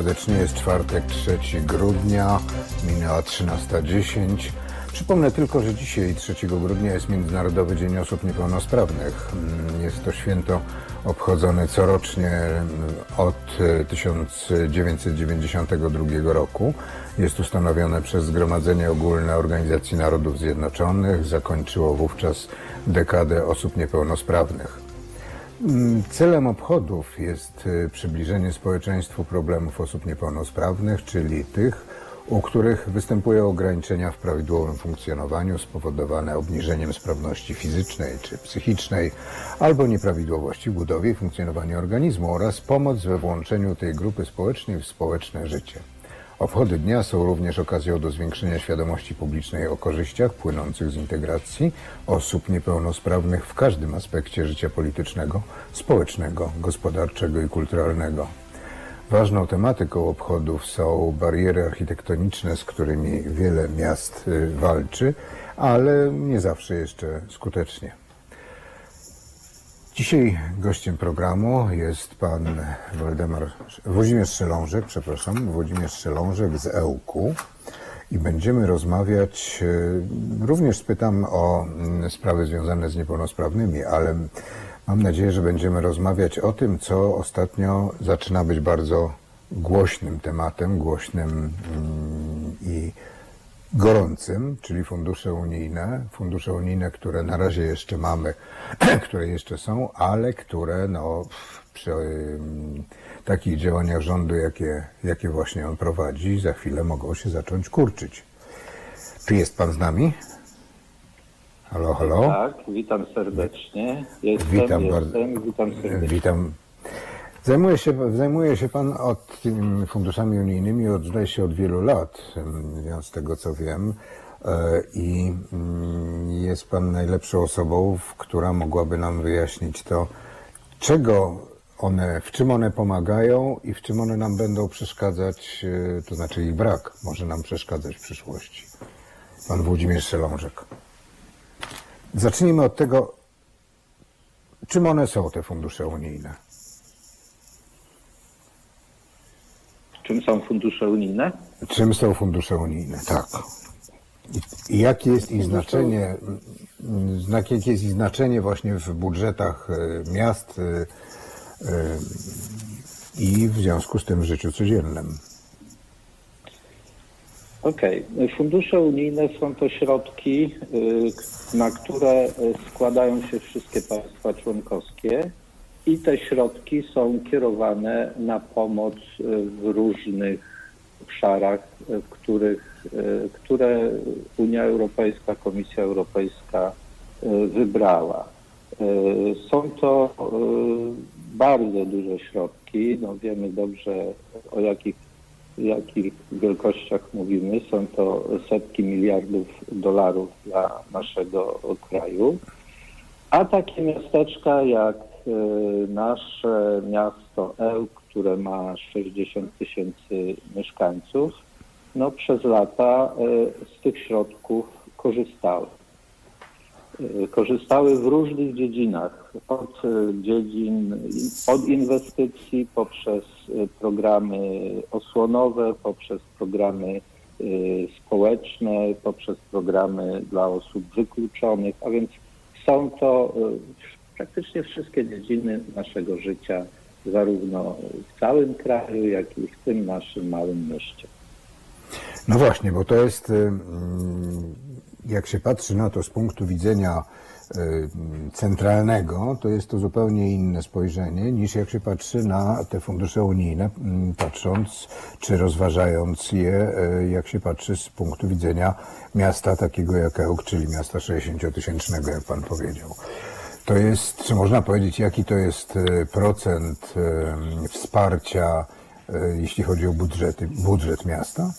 serdecznie. Jest czwartek, 3 grudnia, minęła 13.10. Przypomnę tylko, że dzisiaj, 3 grudnia, jest Międzynarodowy Dzień Osób Niepełnosprawnych. Mm, Jest to święto obchodzone corocznie mm, od e, 1992 roku. Jest ustanowione przez Zgromadzenie Ogólne Organizacji Narodów Zjednoczonych. Zakończyło wówczas dekadę osób niepełnosprawnych. Mm, Celem obchodów jest y, przybliżenie społeczeństwu problemów osób niepełnosprawnych, czyli tych, u których występują ograniczenia w prawidłowym funkcjonowaniu spowodowane obniżeniem sprawności fizycznej czy psychicznej albo nieprawidłowości w budowie i funkcjonowaniu organizmu oraz pomoc we włączeniu tej grupy społecznej w społeczne życie. Obchody dnia są również okazją do zwiększenia świadomości publicznej o korzyściach płynących z integracji osób niepełnosprawnych w każdym aspekcie życia politycznego, społecznego, gospodarczego i kulturalnego. Ważną tematyką obchodów są bariery architektoniczne, z którymi wiele miast y, walczy, ale nie zawsze jeszcze skutecznie. Dzisiaj gościem programu jest pan Waldemar, Włodzimierz Szelążek, przepraszam, Włodzimierz Szelążek z EUK i będziemy rozmawiać, e, również spytam o mm, sprawy związane z niepełnosprawnymi, ale mam nadzieję, że będziemy rozmawiać o tym, co ostatnio zaczyna być bardzo głośnym tematem, głośnym mm, i gorącym, czyli fundusze unijne. Fundusze unijne, które na razie jeszcze mamy, które jeszcze są, ale które no, przy takich działaniach rządu, jakie, jakie właśnie on prowadzi, za chwilę mogą się zacząć kurczyć. Czy jest pan z nami? Halo, halo? Tak, witam serdecznie. Jestem, Witam jestem, bardzo. witam serdecznie. Witam. Zajmuje się, zajmuje się Pan od funduszami unijnymi od, się, od wielu lat, em, z tego co wiem. E, I mm, jest Pan najlepszą osobą, która mogłaby nam wyjaśnić to, czego one, w czym one pomagają i w czym one nam będą przeszkadzać, e, to znaczy ich brak może nam przeszkadzać w przyszłości. Pan Włodzimierz Szelążek. Zacznijmy od tego, czym one są, te fundusze unijne. Czym są fundusze unijne? Czym są fundusze unijne? Tak. I, jakie jest ich znaczenie, znak- jakie jest ich znaczenie właśnie w budżetach e, miast e, e, i w związku z tym w życiu codziennym? Okej. Fundusze unijne są to środki, y, na które składają się wszystkie państwa członkowskie i te środki są kierowane na pomoc y, w różnych obszarach, y, w których, y, które Unia Europejska, Komisja Europejska wybrała. Są to bardzo duże środki. No wiemy dobrze o jakich, jakich wielkościach mówimy. Są to setki miliardów dolarów dla naszego kraju. A takie miasteczka jak nasze miasto Ełk, które ma 60 tysięcy mieszkańców, no przez lata y, z tych środków korzystały. Y, Korzystały w różnych dziedzinach, od y, dziedzin, od inwestycji poprzez y, programy osłonowe, poprzez programy y, społeczne, poprzez programy dla osób wykluczonych, a więc są to y, praktycznie wszystkie dziedziny naszego życia, zarówno w całym kraju, jak i w tym naszym małym mieście. No właśnie, bo to jest, y, mm, jak się patrzy na to z punktu widzenia y, centralnego, to jest to zupełnie inne spojrzenie niż jak się patrzy na te fundusze unijne, mm, patrząc czy rozważając je, y, jak się patrzy z punktu widzenia miasta takiego jak Ełk, czyli miasta 60-tysięcznego, jak pan powiedział. To jest, czy można powiedzieć, jaki to jest y, procent y, wsparcia, y, jeśli chodzi o budżety, budżet miasta?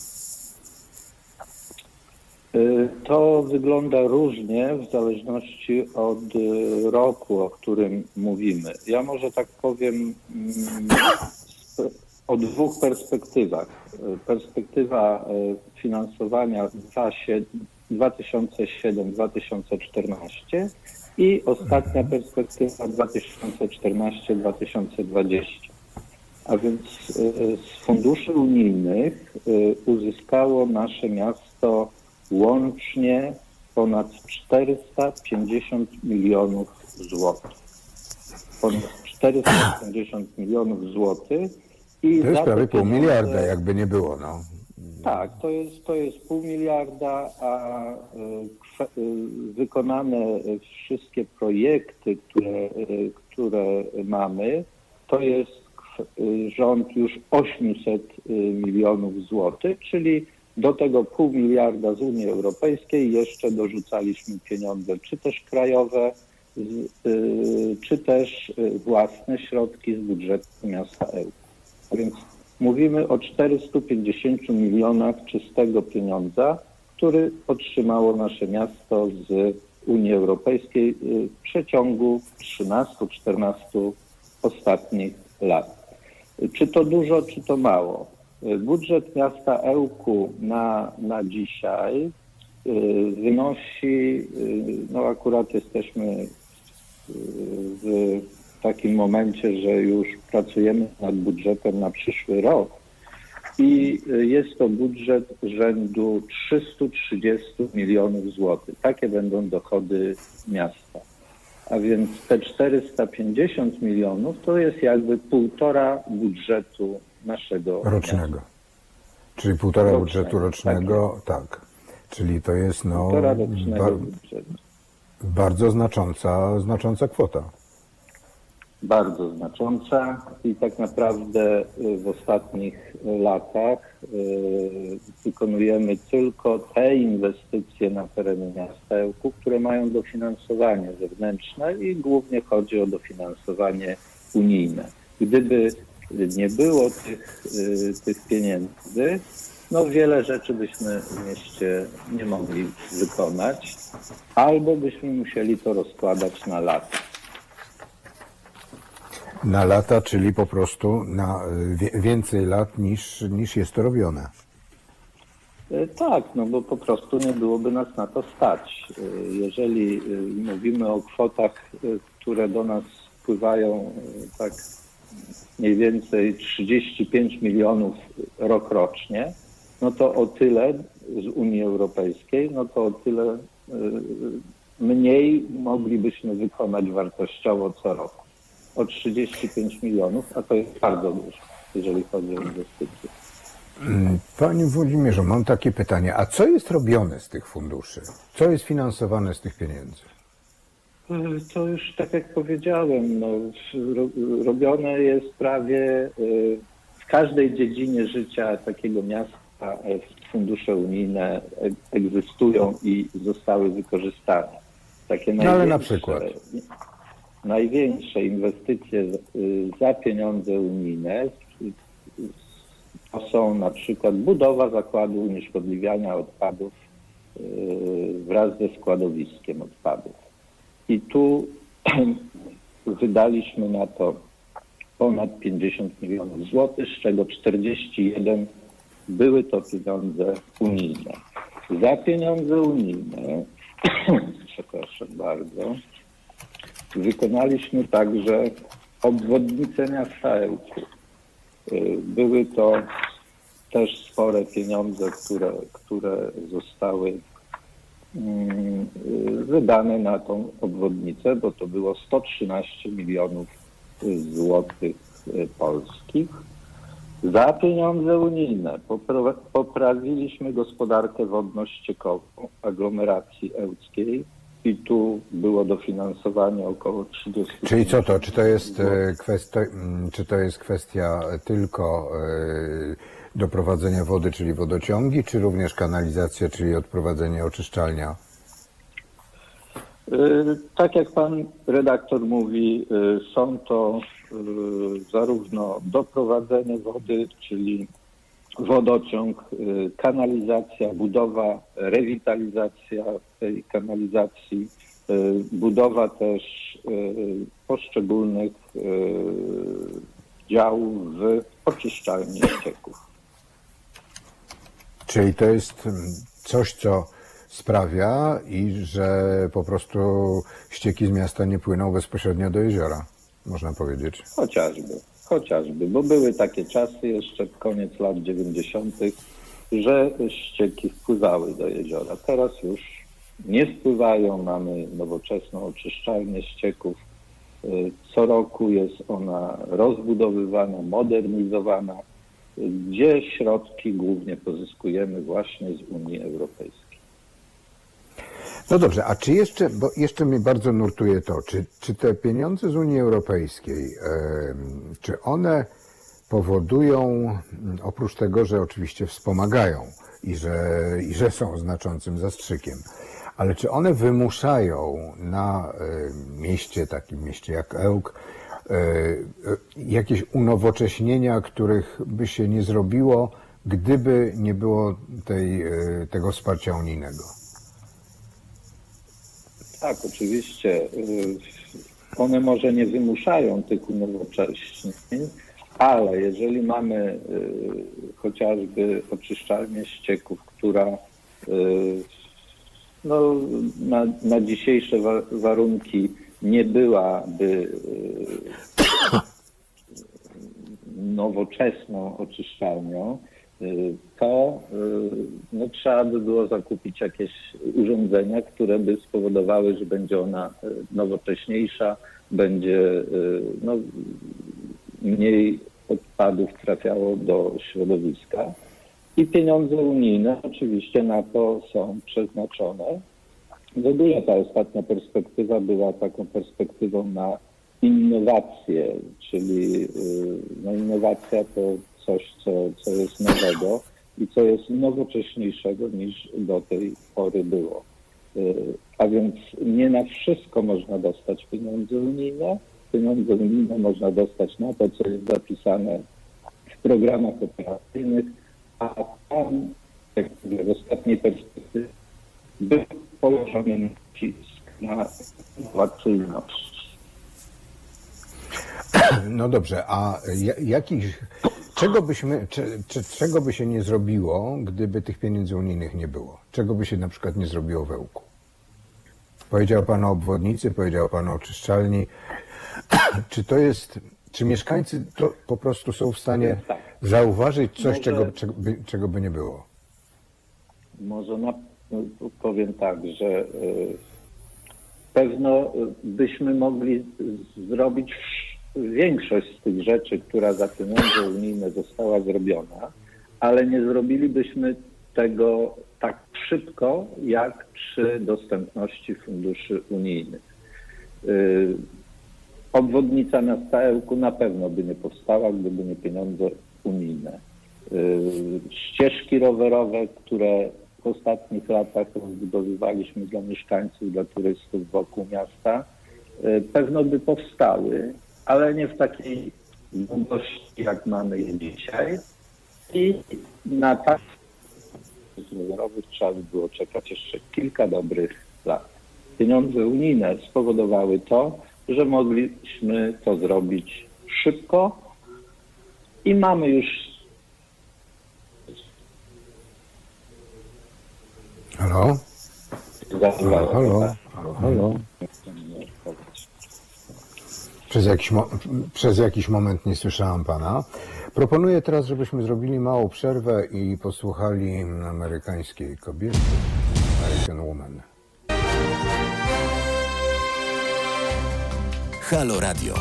To wygląda różnie w zależności od roku, o którym mówimy. Ja może tak powiem mm, o dwóch perspektywach. Perspektywa finansowania dwa sie- 2007-2014 i ostatnia perspektywa 2014-2020. A więc y, z funduszy unijnych y, uzyskało nasze miasto łącznie ponad 450 milionów złotych. Ponad 450 milionów złotych. I To jest prawie pół miliarda, jakby nie było. No. tak, to jest, to jest pół miliarda, a y, wykonane y, wszystkie projekty, które, y, które mamy, to jest y, rząd już 800 y, milionów złotych, czyli do tego pół miliarda z Unii Europejskiej jeszcze dorzucaliśmy pieniądze, czy też krajowe, czy też własne środki z budżetu miasta Ełku. Więc mówimy o 450 milionach czystego pieniądza, który otrzymało nasze miasto z Unii Europejskiej y, w przeciągu 13-14 ostatnich lat. Czy to dużo, czy to mało? Y, Budżet miasta Ełku na, na dzisiaj y, wynosi, no akurat jesteśmy w takim momencie, że już pracujemy nad budżetem na przyszły rok i jest to budżet rzędu 330 milionów złotych. Takie będą dochody miasta. A więc te 450 milionów to jest jakby półtora budżetu naszego miasta. Rocznego. Czyli półtora Rocznego, budżetu rocznego, tak. Czyli to jest no, bar- budżetu. bardzo znacząca, znacząca kwota. Bardzo znacząca i tak naprawdę y, w ostatnich latach y, wykonujemy tylko te inwestycje na terenie miasta które mają dofinansowanie zewnętrzne i głównie chodzi o dofinansowanie unijne. Gdyby nie było tych, y, tych pieniędzy, no wiele rzeczy byśmy w mieście nie mogli wykonać, albo byśmy musieli to rozkładać na lata. Na lata, czyli po prostu na wie- więcej lat niż, niż jest to robione. E, Tak, no bo po prostu nie byłoby nas na to stać. E, Jeżeli e, mówimy o kwotach, e, które do nas wpływają e, tak mniej więcej 35 milionów rokrocznie, no to o tyle z Unii Europejskiej, no to o tyle e, mniej moglibyśmy wykonać wartościowo co roku. O 35 milionów, a to jest bardzo dużo, jeżeli chodzi o inwestycje. Mm, Panie Włodzimierzu, mam takie pytanie. A co jest robione z tych funduszy? Co jest finansowane z tych pieniędzy? To już tak jak powiedziałem, no, ro, robione jest prawie y, w każdej dziedzinie życia takiego miasta e, fundusze unijne e- egzystują i zostały wykorzystane. Takie No, ale na przykład? Największe inwestycje y, za pieniądze unijne to są na przykład budowa zakładu unieszkodliwiania odpadów y, wraz ze składowiskiem odpadów. I tu wydaliśmy na to ponad 50 milionów złotych, z czego 41 były to pieniądze unijne. Za pieniądze unijne, przepraszam bardzo, wykonaliśmy także obwodnicę miasta Ełku. Y, Były to też spore pieniądze, które, które zostały mm, y, wydane na tą obwodnicę, bo to było 113 milionów złotych y, polskich. Za pieniądze unijne popra- poprawiliśmy gospodarkę wodno-ściekową aglomeracji ełckiej i tu było dofinansowanie około 30 Czyli co to? Czy to jest e, kwestia, mm, czy to jest kwestia tylko e, doprowadzenia wody, czyli wodociągi, czy również kanalizacja, czyli odprowadzenie oczyszczalnia? Y, Tak jak pan redaktor mówi, są to zarówno doprowadzenie wody, czyli wodociąg, y, kanalizacja, budowa, rewitalizacja tej kanalizacji, y, budowa też y, poszczególnych działów w oczyszczalni ścieków. Czyli to jest mm, coś, co sprawia, i że po prostu ścieki z miasta nie płyną bezpośrednio do jeziora, można powiedzieć. Chociażby, chociażby, bo były takie czasy jeszcze koniec lat 90., że ścieki wpływały do jeziora. Teraz już nie wpływają, mamy nowoczesną oczyszczalnię ścieków. Y, Co roku jest ona rozbudowywana, modernizowana, gdzie środki głównie pozyskujemy właśnie z Unii Europejskiej. No dobrze, a czy jeszcze, bo jeszcze mnie bardzo nurtuje to, czy, czy te pieniądze z Unii Europejskiej, czy one powodują, oprócz tego, że oczywiście wspomagają i że, i że są znaczącym zastrzykiem, ale czy one wymuszają na mieście, takim mieście jak Ełk, e, e, jakieś unowocześnienia, których by się nie zrobiło, gdyby nie było tej, e, tego wsparcia unijnego? Tak, oczywiście. y, One może nie wymuszają tych unowocześnień, ale jeżeli mamy y, chociażby oczyszczalnię ścieków, która y, no, na, na dzisiejsze wa- warunki nie byłaby nowoczesną oczyszczalnią, to y, no, trzeba by było zakupić jakieś urządzenia, które by spowodowały, że będzie ona y, nowocześniejsza, będzie y, no, mniej odpadów trafiało do środowiska. I pieniądze unijne oczywiście na to są przeznaczone. W ogóle ta ostatnia perspektywa była taką perspektywą na innowacje, czyli y, no, innowacja to coś, co, co jest nowego i co jest nowocześniejszego niż do tej pory było. Y, A więc nie na wszystko można dostać pieniądze unijne. Pieniądze unijne można dostać na to, co jest zapisane w programach operacyjnych, a tam, w ostatniej perspektywie, był położony nacisk na innowacyjność. No dobrze, a ja- jakich, czego byśmy, czy, czy, czego by się nie zrobiło, gdyby tych pieniędzy unijnych nie było? Czego by się na przykład nie zrobiło w Ełku? Powiedział Pan o obwodnicy, powiedział Pan o oczyszczalni. Czy to jest, czy mieszkańcy to po prostu są w stanie Tak. zauważyć coś, czego, czego, by, czego by nie było? Może na, powiem tak, że y, pewno byśmy mogli zrobić większość z tych rzeczy, która za pieniądze unijne została zrobiona, ale nie zrobilibyśmy tego tak szybko, jak przy dostępności funduszy unijnych. Y, Obwodnica miasta Ełku na pewno by nie powstała, gdyby nie pieniądze unijne. Y, Ścieżki rowerowe, które w ostatnich latach rozbudowywaliśmy dla mieszkańców, dla turystów wokół miasta, y, pewno by powstały, ale nie w takiej długości, jak mamy je dzisiaj. I na tak rowerowych trzeba by było czekać jeszcze kilka dobrych lat. Pieniądze unijne spowodowały to, że mogliśmy to zrobić szybko i mamy już Halo? Halo, halo, halo, halo. Przez jakiś, przez jakiś moment nie słyszałam pana. Proponuję teraz, żebyśmy zrobili małą przerwę i posłuchali amerykańskiej kobiety, American Woman. Halo Radio.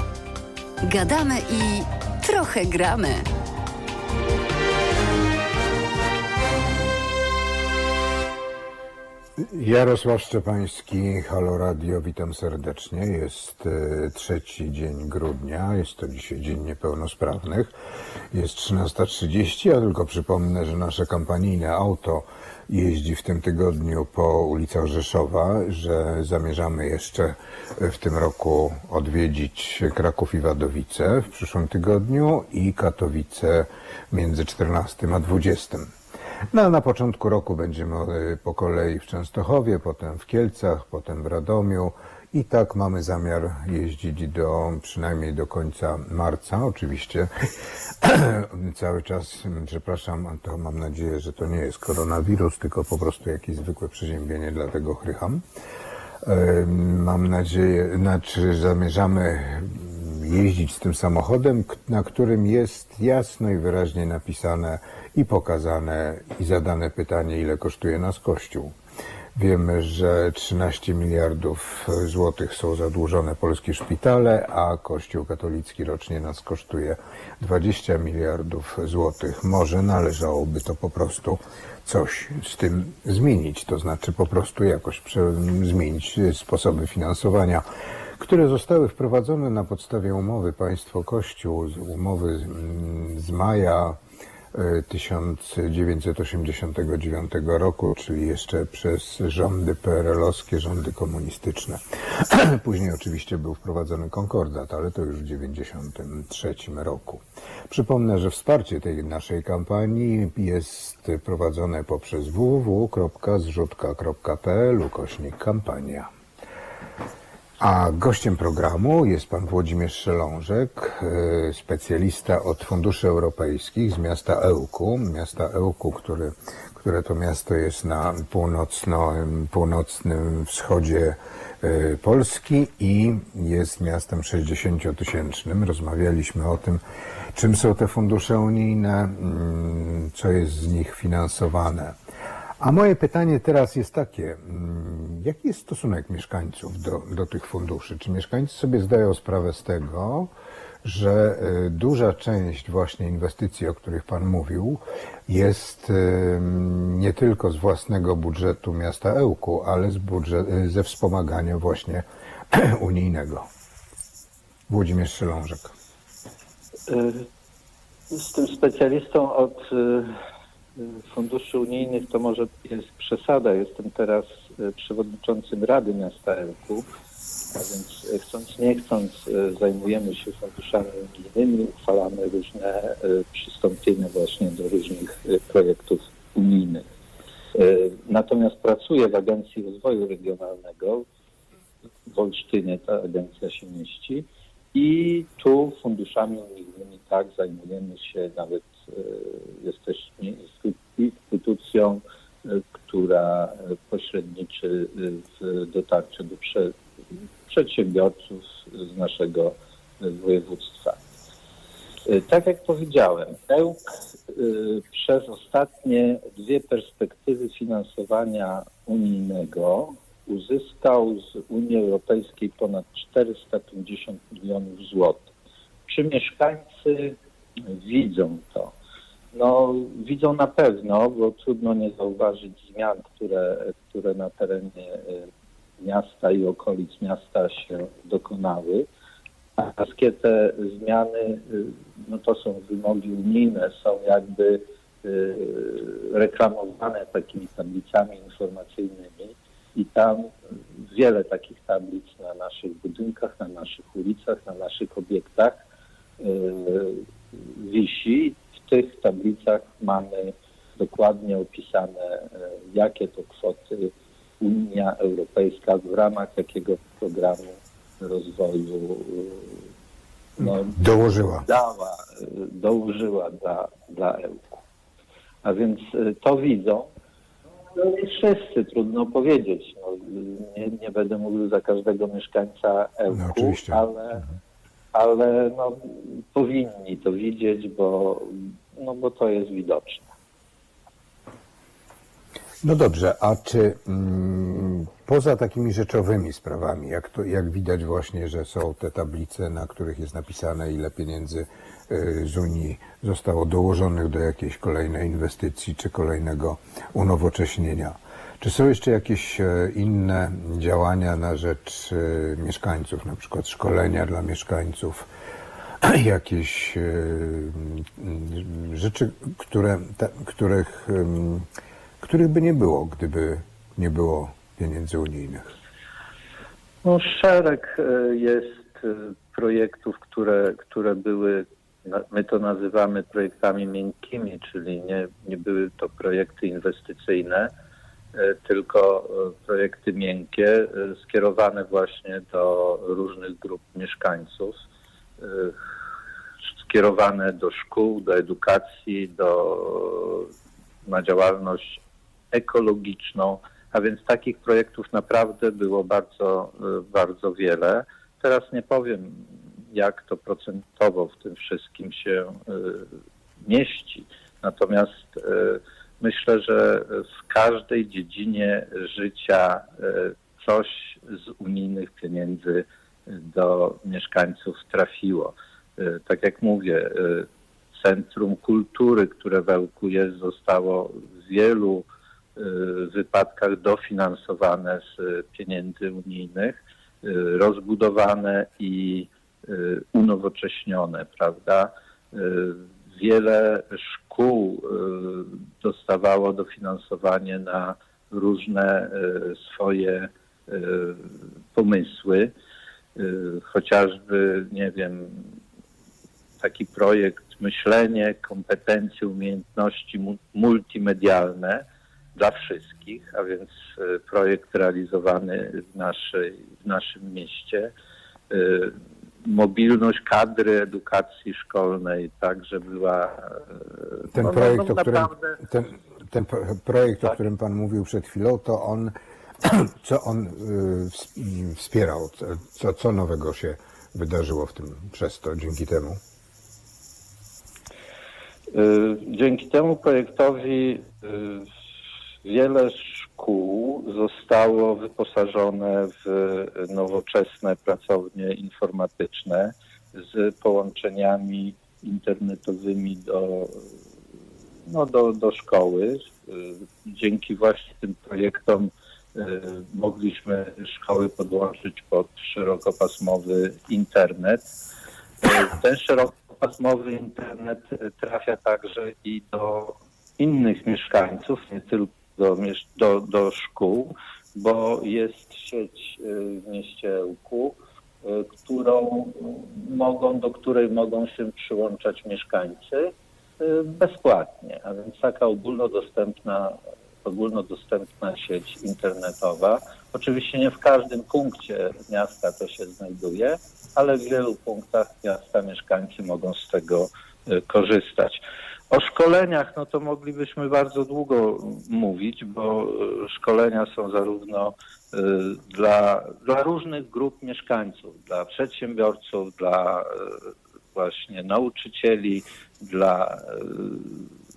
Gadamy i trochę gramy. Jarosław Szczepański, Halo Radio, witam serdecznie. Jest e, trzeci dzień grudnia, jest to dzisiaj Dzień Niepełnosprawnych. Jest 13.30, ja tylko przypomnę, że nasze kampanijne auto jeździ w tym tygodniu po ulicach Rzeszowa, że zamierzamy jeszcze w tym roku odwiedzić Kraków i Wadowice w przyszłym tygodniu i Katowice między 14 a 20. No, na początku roku będziemy e, po kolei w Częstochowie, potem w Kielcach, potem w Radomiu i tak mamy zamiar jeździć do przynajmniej do końca marca. Oczywiście cały czas, przepraszam, to mam nadzieję, że to nie jest koronawirus, tylko po prostu jakieś zwykłe przeziębienie, dlatego chrycham. E, Mam nadzieję, znaczy zamierzamy jeździć z tym samochodem, na którym jest jasno i wyraźnie napisane i pokazane i zadane pytanie, ile kosztuje nas Kościół. Wiemy, że 13 miliardów złotych są zadłużone polskie szpitale, a Kościół katolicki rocznie nas kosztuje 20 miliardów złotych. Może należałoby to po prostu coś z tym zmienić, to znaczy po prostu jakoś zmienić sposoby finansowania, które zostały wprowadzone na podstawie umowy Państwo-Kościół, umowy z, mm, maja 1989 roku, czyli jeszcze przez rządy PRL-owskie, rządy komunistyczne. Później oczywiście był wprowadzony konkordat, ale to już w 1993 roku. Przypomnę, że wsparcie tej naszej kampanii jest prowadzone poprzez www.zrzutka.pl ukośnik kampania. A gościem programu jest pan Włodzimierz Szelążek, e, specjalista od funduszy europejskich z miasta Ełku. Miasta Ełku, który, które to miasto jest na północno, północnym wschodzie e, Polski i jest miastem 60-tysięcznym. Rozmawialiśmy o tym, czym są te fundusze unijne, mm, co jest z nich finansowane. A moje pytanie teraz jest takie, mm, jaki jest stosunek mieszkańców do, do tych funduszy? Czy mieszkańcy sobie zdają sprawę z tego, że y, duża część właśnie inwestycji, o których Pan mówił, jest y, nie tylko z własnego budżetu miasta Ełku, ale z budżet, y, ze wspomagania właśnie unijnego? Włodzimierz Szylążek. Z tym specjalistą od funduszy unijnych to może jest przesada. Jestem teraz y, przewodniczącym Rady Miasta Elku, a więc y, chcąc nie chcąc y, zajmujemy się funduszami unijnymi, uchwalamy różne y, przystąpienia właśnie do różnych y, projektów unijnych. Y, Natomiast pracuję w Agencji Rozwoju Regionalnego w Olsztynie ta agencja się mieści. I tu funduszami unijnymi tak zajmujemy się, nawet jesteśmy instytu- instytucją, e, która e, pośredniczy e, w dotarciu do prze, przedsiębiorców z naszego e, województwa. E, Tak jak powiedziałem, EUK e, przez ostatnie dwie perspektywy finansowania unijnego uzyskał z Unii Europejskiej ponad 450 milionów złotych. Czy mieszkańcy widzą to? No, widzą na pewno, bo trudno nie zauważyć zmian, które, które na terenie e, miasta i okolic miasta się dokonały. A wszystkie te zmiany, y, no to są wymogi unijne, są jakby y, reklamowane takimi tablicami informacyjnymi i tam wiele takich tablic na naszych budynkach, na naszych ulicach, na naszych obiektach y, wisi. W tych tablicach mamy dokładnie opisane, y, jakie to kwoty Unia Europejska w ramach jakiego programu rozwoju y, no, Dołożyła. dała, y, dołożyła dla, dla Ełku. A więc to widzą. No nie wszyscy, trudno powiedzieć. No, nie, nie będę mówił za każdego mieszkańca Ełku, No, ale, ale no, powinni to widzieć, bo, no, bo to jest widoczne. No dobrze, a czy mm, poza takimi rzeczowymi sprawami, jak, to, jak widać właśnie, że są te tablice, na których jest napisane, ile pieniędzy y, z Unii zostało dołożonych do jakiejś kolejnej inwestycji czy kolejnego unowocześnienia, czy są jeszcze jakieś e, inne działania na rzecz e, mieszkańców, na przykład szkolenia dla mieszkańców, jakieś e, rzeczy, które, których, których by nie było, gdyby nie było pieniędzy unijnych. No, szereg jest projektów, które, które były, my to nazywamy projektami miękkimi, czyli nie, nie były to projekty inwestycyjne, tylko e, projekty miękkie, e, skierowane właśnie do różnych grup mieszkańców, e, skierowane do szkół, do edukacji, do, na działalność ekologiczną, a więc takich projektów naprawdę było bardzo, bardzo wiele. Teraz nie powiem jak to procentowo w tym wszystkim się mieści. Natomiast myślę, że w każdej dziedzinie życia y, coś z unijnych pieniędzy do mieszkańców trafiło. Y, Tak jak mówię, y, Centrum Kultury, które w Ełku jest, zostało w wielu wypadkach dofinansowane z pieniędzy unijnych, rozbudowane i unowocześnione, prawda? Wiele szkół y, dostawało dofinansowanie na różne y, swoje y, pomysły, chociażby, nie wiem, taki projekt myślenie, kompetencje, umiejętności mu- multimedialne dla wszystkich, a więc projekt realizowany w, naszej, w naszym mieście. Mobilność kadry edukacji szkolnej, tak, że była. y, Ten no, projekt, no, o którym, ten, ten pro- projekt, o Tak. którym Pan mówił przed chwilą, to on, co on y, wspierał? Co- Co, co nowego się wydarzyło w tym przez to, dzięki temu? Y, Dzięki temu projektowi y, wiele szkół zostało wyposażone w nowoczesne pracownie informatyczne z połączeniami internetowymi do, no do, do szkoły. Dzięki właśnie tym projektom y, mogliśmy szkoły podłączyć pod szerokopasmowy internet. Ten szerokopasmowy internet trafia także i do innych mieszkańców, nie tylko do, do, do szkół, bo jest sieć y, w mieście Ełku, y, którą mogą, do której mogą się przyłączać mieszkańcy y, bezpłatnie, a więc taka ogólnodostępna, ogólnodostępna sieć internetowa. Oczywiście nie w każdym punkcie miasta to się znajduje, ale w wielu punktach miasta mieszkańcy mogą z tego korzystać. O szkoleniach, no to moglibyśmy bardzo długo mówić, bo y, szkolenia są zarówno y, dla, dla różnych grup mieszkańców, dla przedsiębiorców, dla y, właśnie nauczycieli, dla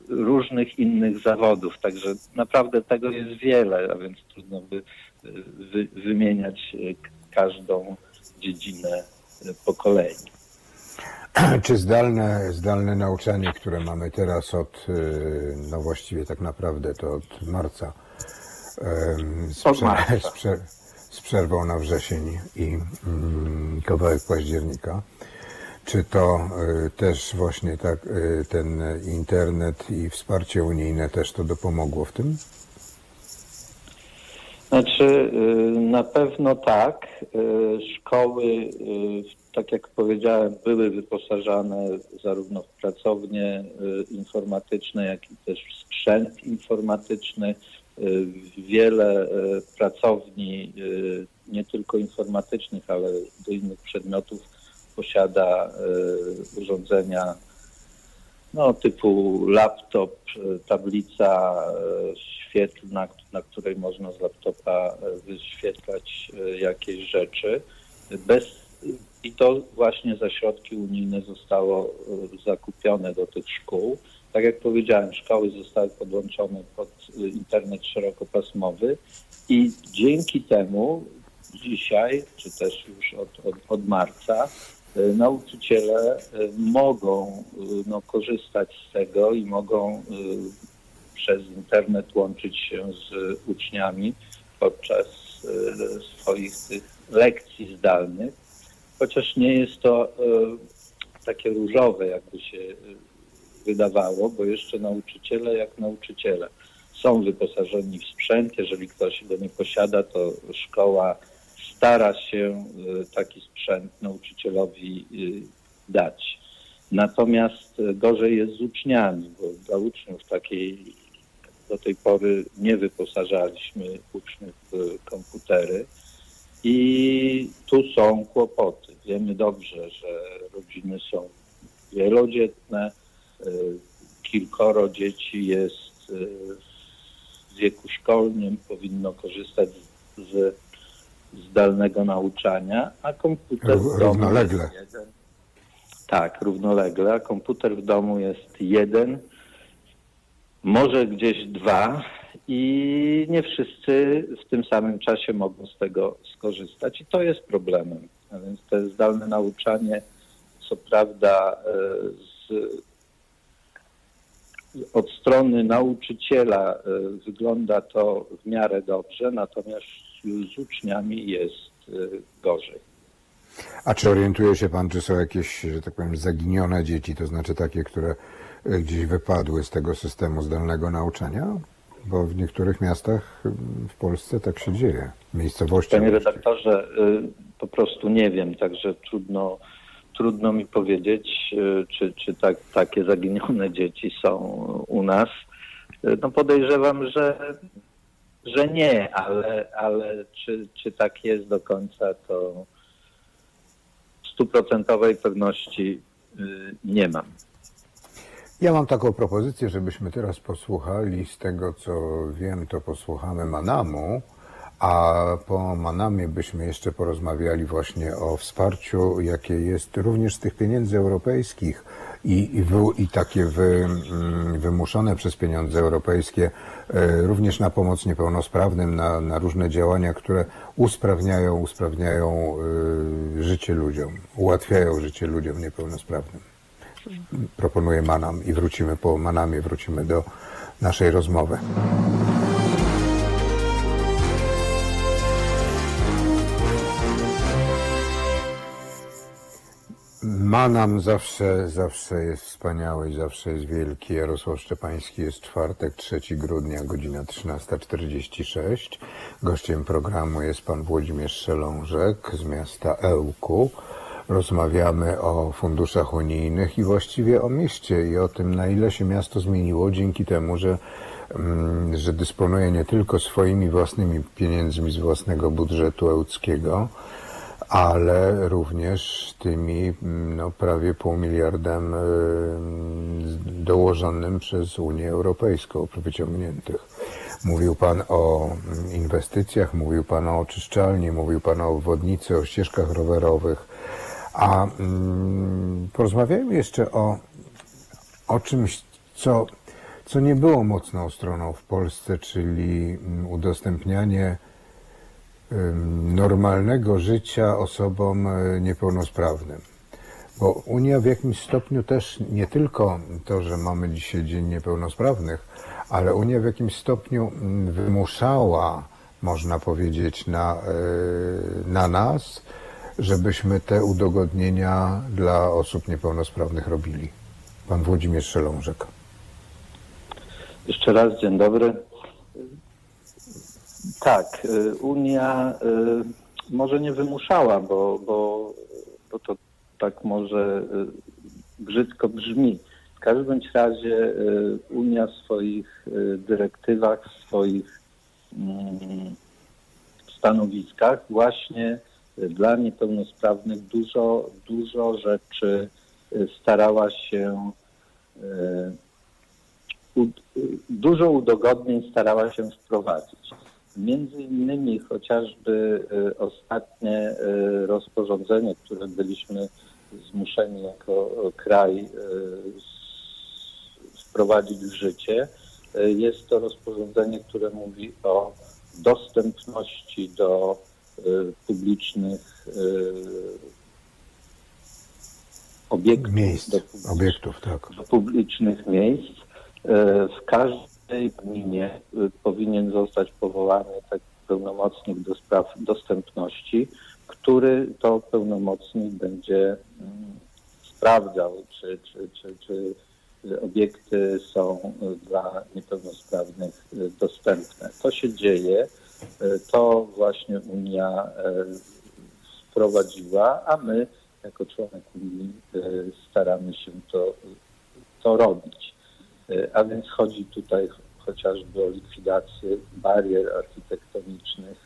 różnych innych zawodów. Także naprawdę tego jest wiele, a więc trudno by wy, wymieniać każdą dziedzinę po kolei. Czy zdalne, zdalne nauczanie, które mamy teraz od, y, no właściwie tak naprawdę to od marca, z, Od marca. z, prze- z przerwą na wrzesień i mm, kawałek października, czy to y, też właśnie tak y, ten internet i wsparcie unijne też to dopomogło w tym? Znaczy, y, na pewno tak. Y, Szkoły, y, tak jak powiedziałem, były wyposażane zarówno w pracownie y, informatyczne, jak i też w sprzęt informatyczny. Y, Wiele y, pracowni, nie tylko informatycznych, ale do innych przedmiotów posiada urządzenia no, typu laptop, tablica świetlna, na której można z laptopa wyświetlać jakieś rzeczy. Bez, I to właśnie za środki unijne zostało y, zakupione do tych szkół. Tak jak powiedziałem, szkoły zostały podłączone pod y, internet szerokopasmowy i dzięki temu dzisiaj, czy też już od, od, od marca, y, nauczyciele mogą no, korzystać z tego i mogą przez internet łączyć się z uczniami podczas swoich tych lekcji zdalnych, chociaż nie jest to y, takie różowe, jakby się y, wydawało, bo jeszcze nauczyciele jak nauczyciele są wyposażeni w sprzęt. Jeżeli ktoś go nie posiada, to szkoła stara się y, taki sprzęt nauczycielowi dać. Natomiast gorzej jest z uczniami, bo dla uczniów takiej do tej pory nie wyposażaliśmy uczniów w komputery i tu są kłopoty. Wiemy dobrze, że rodziny są wielodzietne, y, kilkoro dzieci jest y, w wieku szkolnym, powinno korzystać z zdalnego nauczania, a komputer w domu równolegle. jest jeden. Tak, równolegle. a Komputer w domu jest jeden, może gdzieś dwa i nie wszyscy w tym samym czasie mogą z tego skorzystać i to jest problemem. A więc to zdalne nauczanie, co prawda e, z, od strony nauczyciela e, wygląda to w miarę dobrze, natomiast z uczniami jest e, gorzej. A czy orientuje się pan, czy są jakieś, że tak powiem, zaginione dzieci, to znaczy takie, które gdzieś wypadły z tego systemu zdalnego nauczania? Bo w niektórych miastach y, w Polsce tak się dzieje. Miejscowościach. Panie redaktorze, y, po prostu nie wiem, także trudno, trudno mi powiedzieć, y, czy, czy tak, takie zaginione dzieci są u nas. Y, No podejrzewam, że, że nie, ale, ale czy, czy tak jest do końca, to stuprocentowej pewności nie mam. Ja mam taką propozycję, żebyśmy teraz posłuchali z tego, co wiem, to posłuchamy Manamu, a po Manamie byśmy jeszcze porozmawiali właśnie o wsparciu, jakie jest również z tych pieniędzy europejskich i, i, wy, i takie wy, mm, wymuszone przez pieniądze europejskie e, również na pomoc niepełnosprawnym, na, na różne działania, które usprawniają, usprawniają e, życie ludziom, ułatwiają życie ludziom niepełnosprawnym proponuje Manam i wrócimy po Manamie, wrócimy do naszej rozmowy. Manam zawsze, zawsze jest wspaniały i zawsze jest wielki. Jarosław Szczepański jest czwartek, 3 grudnia, godzina 13.46. Gościem programu jest pan Włodzimierz Szelążek z miasta Ełku. Rozmawiamy o funduszach unijnych i właściwie o mieście i o tym, na ile się miasto zmieniło dzięki temu, że, mm, że dysponuje nie tylko swoimi własnymi pieniędzmi z własnego budżetu ełckiego, ale również tymi mm, no, prawie pół miliardem y, dołożonym przez Unię Europejską, wyciągniętych. Mówił Pan o mm, inwestycjach, mówił Pan o oczyszczalni, mówił Pan o obwodnicy, o ścieżkach rowerowych, a mm, porozmawiajmy jeszcze o, o czymś, co, co nie było mocną stroną w Polsce, czyli mm, udostępnianie normalnego życia osobom e, niepełnosprawnym. Bo Unia w jakimś stopniu też nie tylko to, że mamy dzisiaj Dzień Niepełnosprawnych, ale Unia w jakimś stopniu mm, wymuszała, można powiedzieć, na, e, na nas, żebyśmy te udogodnienia dla osób niepełnosprawnych robili. Pan Włodzimierz Szelążek. Jeszcze raz dzień dobry. Tak, y, Unia y, może nie wymuszała, bo, bo, bo to tak może y, brzydko brzmi. W każdym razie Unia w swoich dyrektywach, w swoich mm, stanowiskach właśnie dla niepełnosprawnych dużo, dużo rzeczy y, starała się y, dużo udogodnień starała się wprowadzić. Między innymi chociażby y, ostatnie rozporządzenie, które byliśmy zmuszeni jako kraj wprowadzić w życie, jest to rozporządzenie, które mówi o dostępności do publicznych y, obiektów. Miejsc, do publicznych- obiektów, tak. do publicznych miejsc. E, W każdej gminie powinien zostać powołany taki pełnomocnik do spraw dostępności, który to pełnomocnik będzie mm, sprawdzał, czy, czy, czy, czy obiekty są dla niepełnosprawnych dostępne. To się dzieje. E, To właśnie Unia e, wprowadziła, a my jako członek Unii e, staramy się to, to robić. A więc chodzi tutaj ch- chociażby o likwidację barier architektonicznych.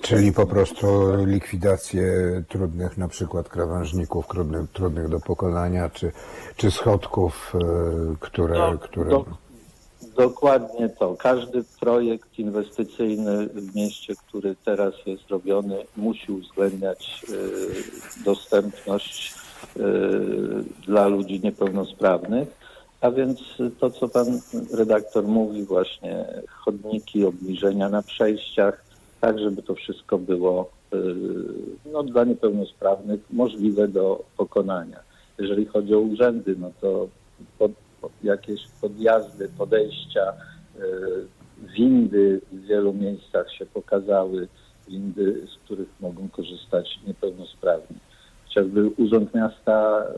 Czyli po prostu likwidację trudnych na przykład krawężników, trudnych, trudnych do pokonania, czy, czy schodków, które, No, które... do, dokładnie to. Każdy projekt inwestycyjny w mieście, który teraz jest robiony, musi uwzględniać e, dostępność y, dla ludzi niepełnosprawnych. A więc to, co pan redaktor mówi, właśnie chodniki, obniżenia na przejściach, tak żeby to wszystko było y, no, dla niepełnosprawnych możliwe do pokonania. Jeżeli chodzi o urzędy, no to jakieś podjazdy, podejścia, y, windy w wielu miejscach się pokazały, windy, z których mogą korzystać niepełnosprawni. Chociażby Urząd Miasta y,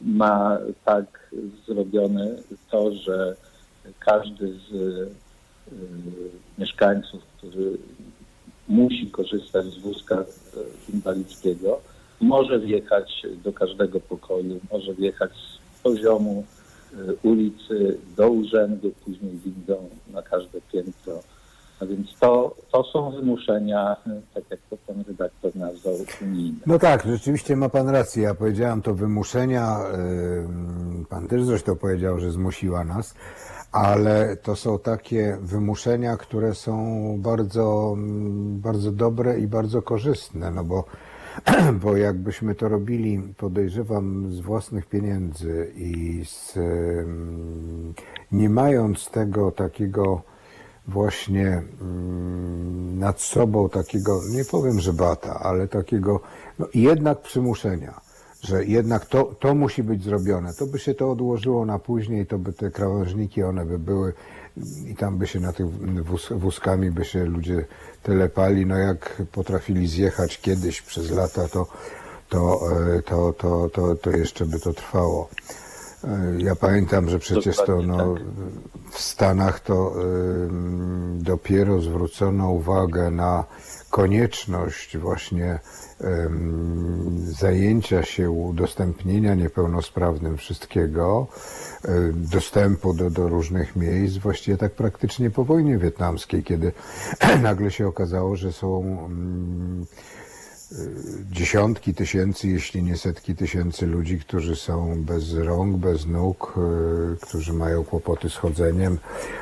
ma tak zrobione to, że każdy z y, mieszkańców, który musi korzystać z wózka inwalidzkiego, może wjechać do każdego pokoju, może wjechać z poziomu y, ulicy do urzędu, później windą na każde piętro. A więc to, to są wymuszenia, y, tak jak to pan redaktor nazwał, unijne. No tak, rzeczywiście ma pan rację. Ja powiedziałem to wymuszenia. ym, Pan też zresztą powiedział, że zmusiła nas, ale to są takie wymuszenia, które są bardzo, mm, bardzo dobre i bardzo korzystne, no bo, bo jakbyśmy to robili, podejrzewam, z własnych pieniędzy i z, ym, nie mając tego takiego właśnie mm, nad sobą takiego, nie powiem, że bata, ale takiego no, jednak przymuszenia, że jednak to, to musi być zrobione. To by się to odłożyło na później, to by te krawężniki, one by były i tam by się na tych wóz, wózkami by się ludzie telepali, no jak potrafili zjechać kiedyś przez lata, to, to, e, to, to, to, to jeszcze by to trwało. E, Ja pamiętam, że przecież to no, tak. w Stanach to ym, dopiero zwrócono uwagę na konieczność właśnie zajęcia się, udostępnienia niepełnosprawnym wszystkiego, dostępu do, do różnych miejsc, właściwie tak praktycznie po wojnie wietnamskiej, kiedy nagle się okazało, że są ym, dziesiątki tysięcy, jeśli nie setki tysięcy ludzi, którzy są bez rąk, bez nóg, y, którzy mają kłopoty z chodzeniem,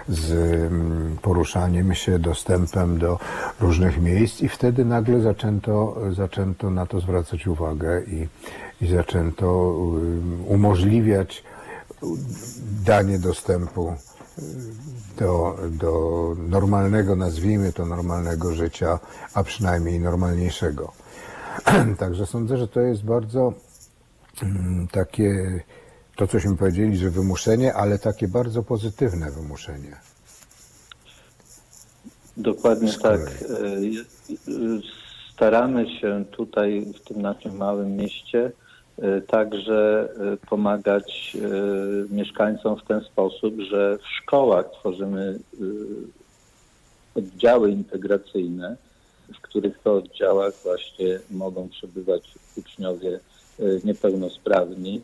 z mm, poruszaniem się, dostępem do różnych miejsc. I wtedy nagle zaczęto, zaczęto na to zwracać uwagę i, i zaczęto y, umożliwiać danie dostępu do, do normalnego, nazwijmy to normalnego życia, a przynajmniej normalniejszego. Także sądzę, że to jest bardzo mm, takie, to cośmy powiedzieli, że wymuszenie, ale takie bardzo pozytywne wymuszenie. Dokładnie tak. E, e, Staramy się tutaj w tym naszym małym mieście także e, pomagać e, mieszkańcom w ten sposób, że w szkołach tworzymy oddziały integracyjne, w których to oddziałach właśnie mogą przebywać uczniowie niepełnosprawni.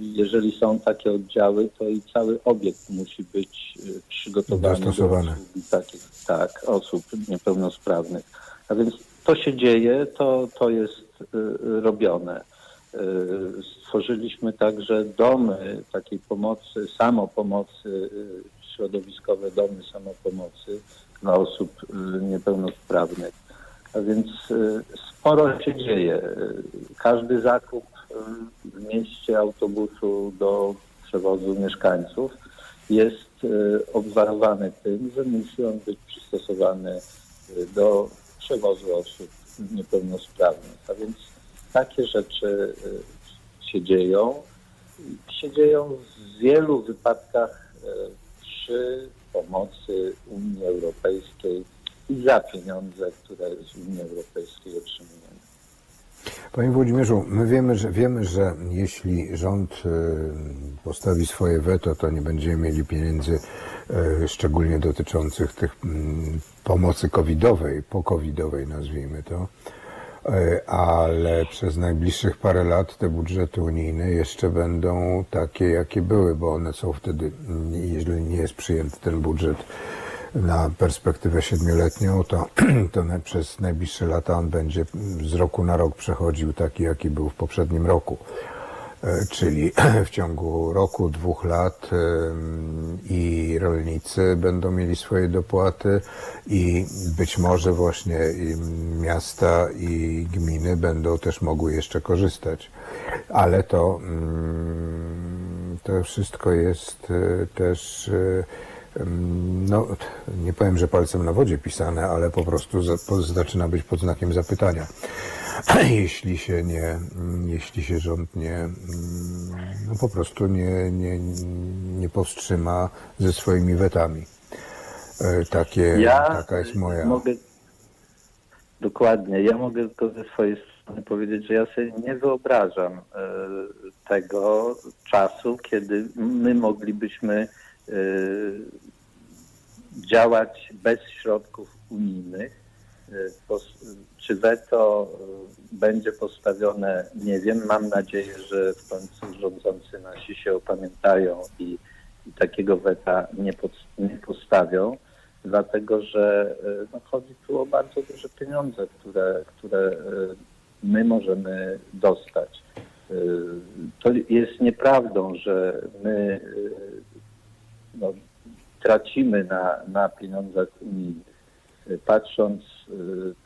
Jeżeli są takie oddziały, to i cały obiekt musi być przygotowany do takich tak, osób niepełnosprawnych. A więc to się dzieje, to, to jest y, robione. Y, Stworzyliśmy także domy takiej pomocy, samopomocy, y, środowiskowe domy samopomocy dla osób y, niepełnosprawnych. A więc y, sporo się dzieje. Y, Każdy zakup y, w mieście autobusu do przewozu mieszkańców jest y, obwarowany tym, że musi on być przystosowany y, do przewozu osób niepełnosprawnych. A więc takie rzeczy y, się dzieją. Się dzieją w wielu wypadkach y, przy pomocy Unii Europejskiej i za pieniądze, które z Unii Europejskiej otrzymujemy. Panie Włodzimierzu, my wiemy, że wiemy, że jeśli rząd y, postawi swoje weto, to nie będziemy mieli pieniędzy y, szczególnie dotyczących tych mm, pomocy covidowej, po-covidowej nazwijmy to. Y, Ale przez najbliższych parę lat te budżety unijne jeszcze będą takie, jakie były, bo one są wtedy, mm, jeżeli nie jest przyjęty ten budżet na perspektywę siedmioletnią, to, to przez najbliższe lata on będzie z roku na rok przechodził taki, jaki był w poprzednim roku. e, czyli w ciągu roku, dwóch lat i rolnicy będą mieli swoje dopłaty i być może właśnie miasta i gminy będą też mogły jeszcze korzystać. Ale to, to wszystko jest e, też e, no, nie powiem, że palcem na wodzie pisane, ale po prostu za, po, zaczyna być pod znakiem zapytania. Jeśli się nie, jeśli się rząd nie, no po prostu nie, nie, nie powstrzyma ze swoimi wetami. E, Takie, Ja taka jest moja. mogę dokładnie, ja mogę tylko ze swojej strony powiedzieć, że ja sobie nie wyobrażam e, tego czasu, kiedy my moglibyśmy działać bez środków unijnych. Pos- Czy weto e, będzie postawione, nie wiem. Mam nadzieję, że w końcu rządzący nasi się opamiętają i, i takiego weta nie, pod, nie postawią dlatego że no, chodzi tu o bardzo duże pieniądze, które, które my możemy dostać. To jest nieprawdą, że my no, tracimy na, na pieniądzach unijnych. Patrząc e,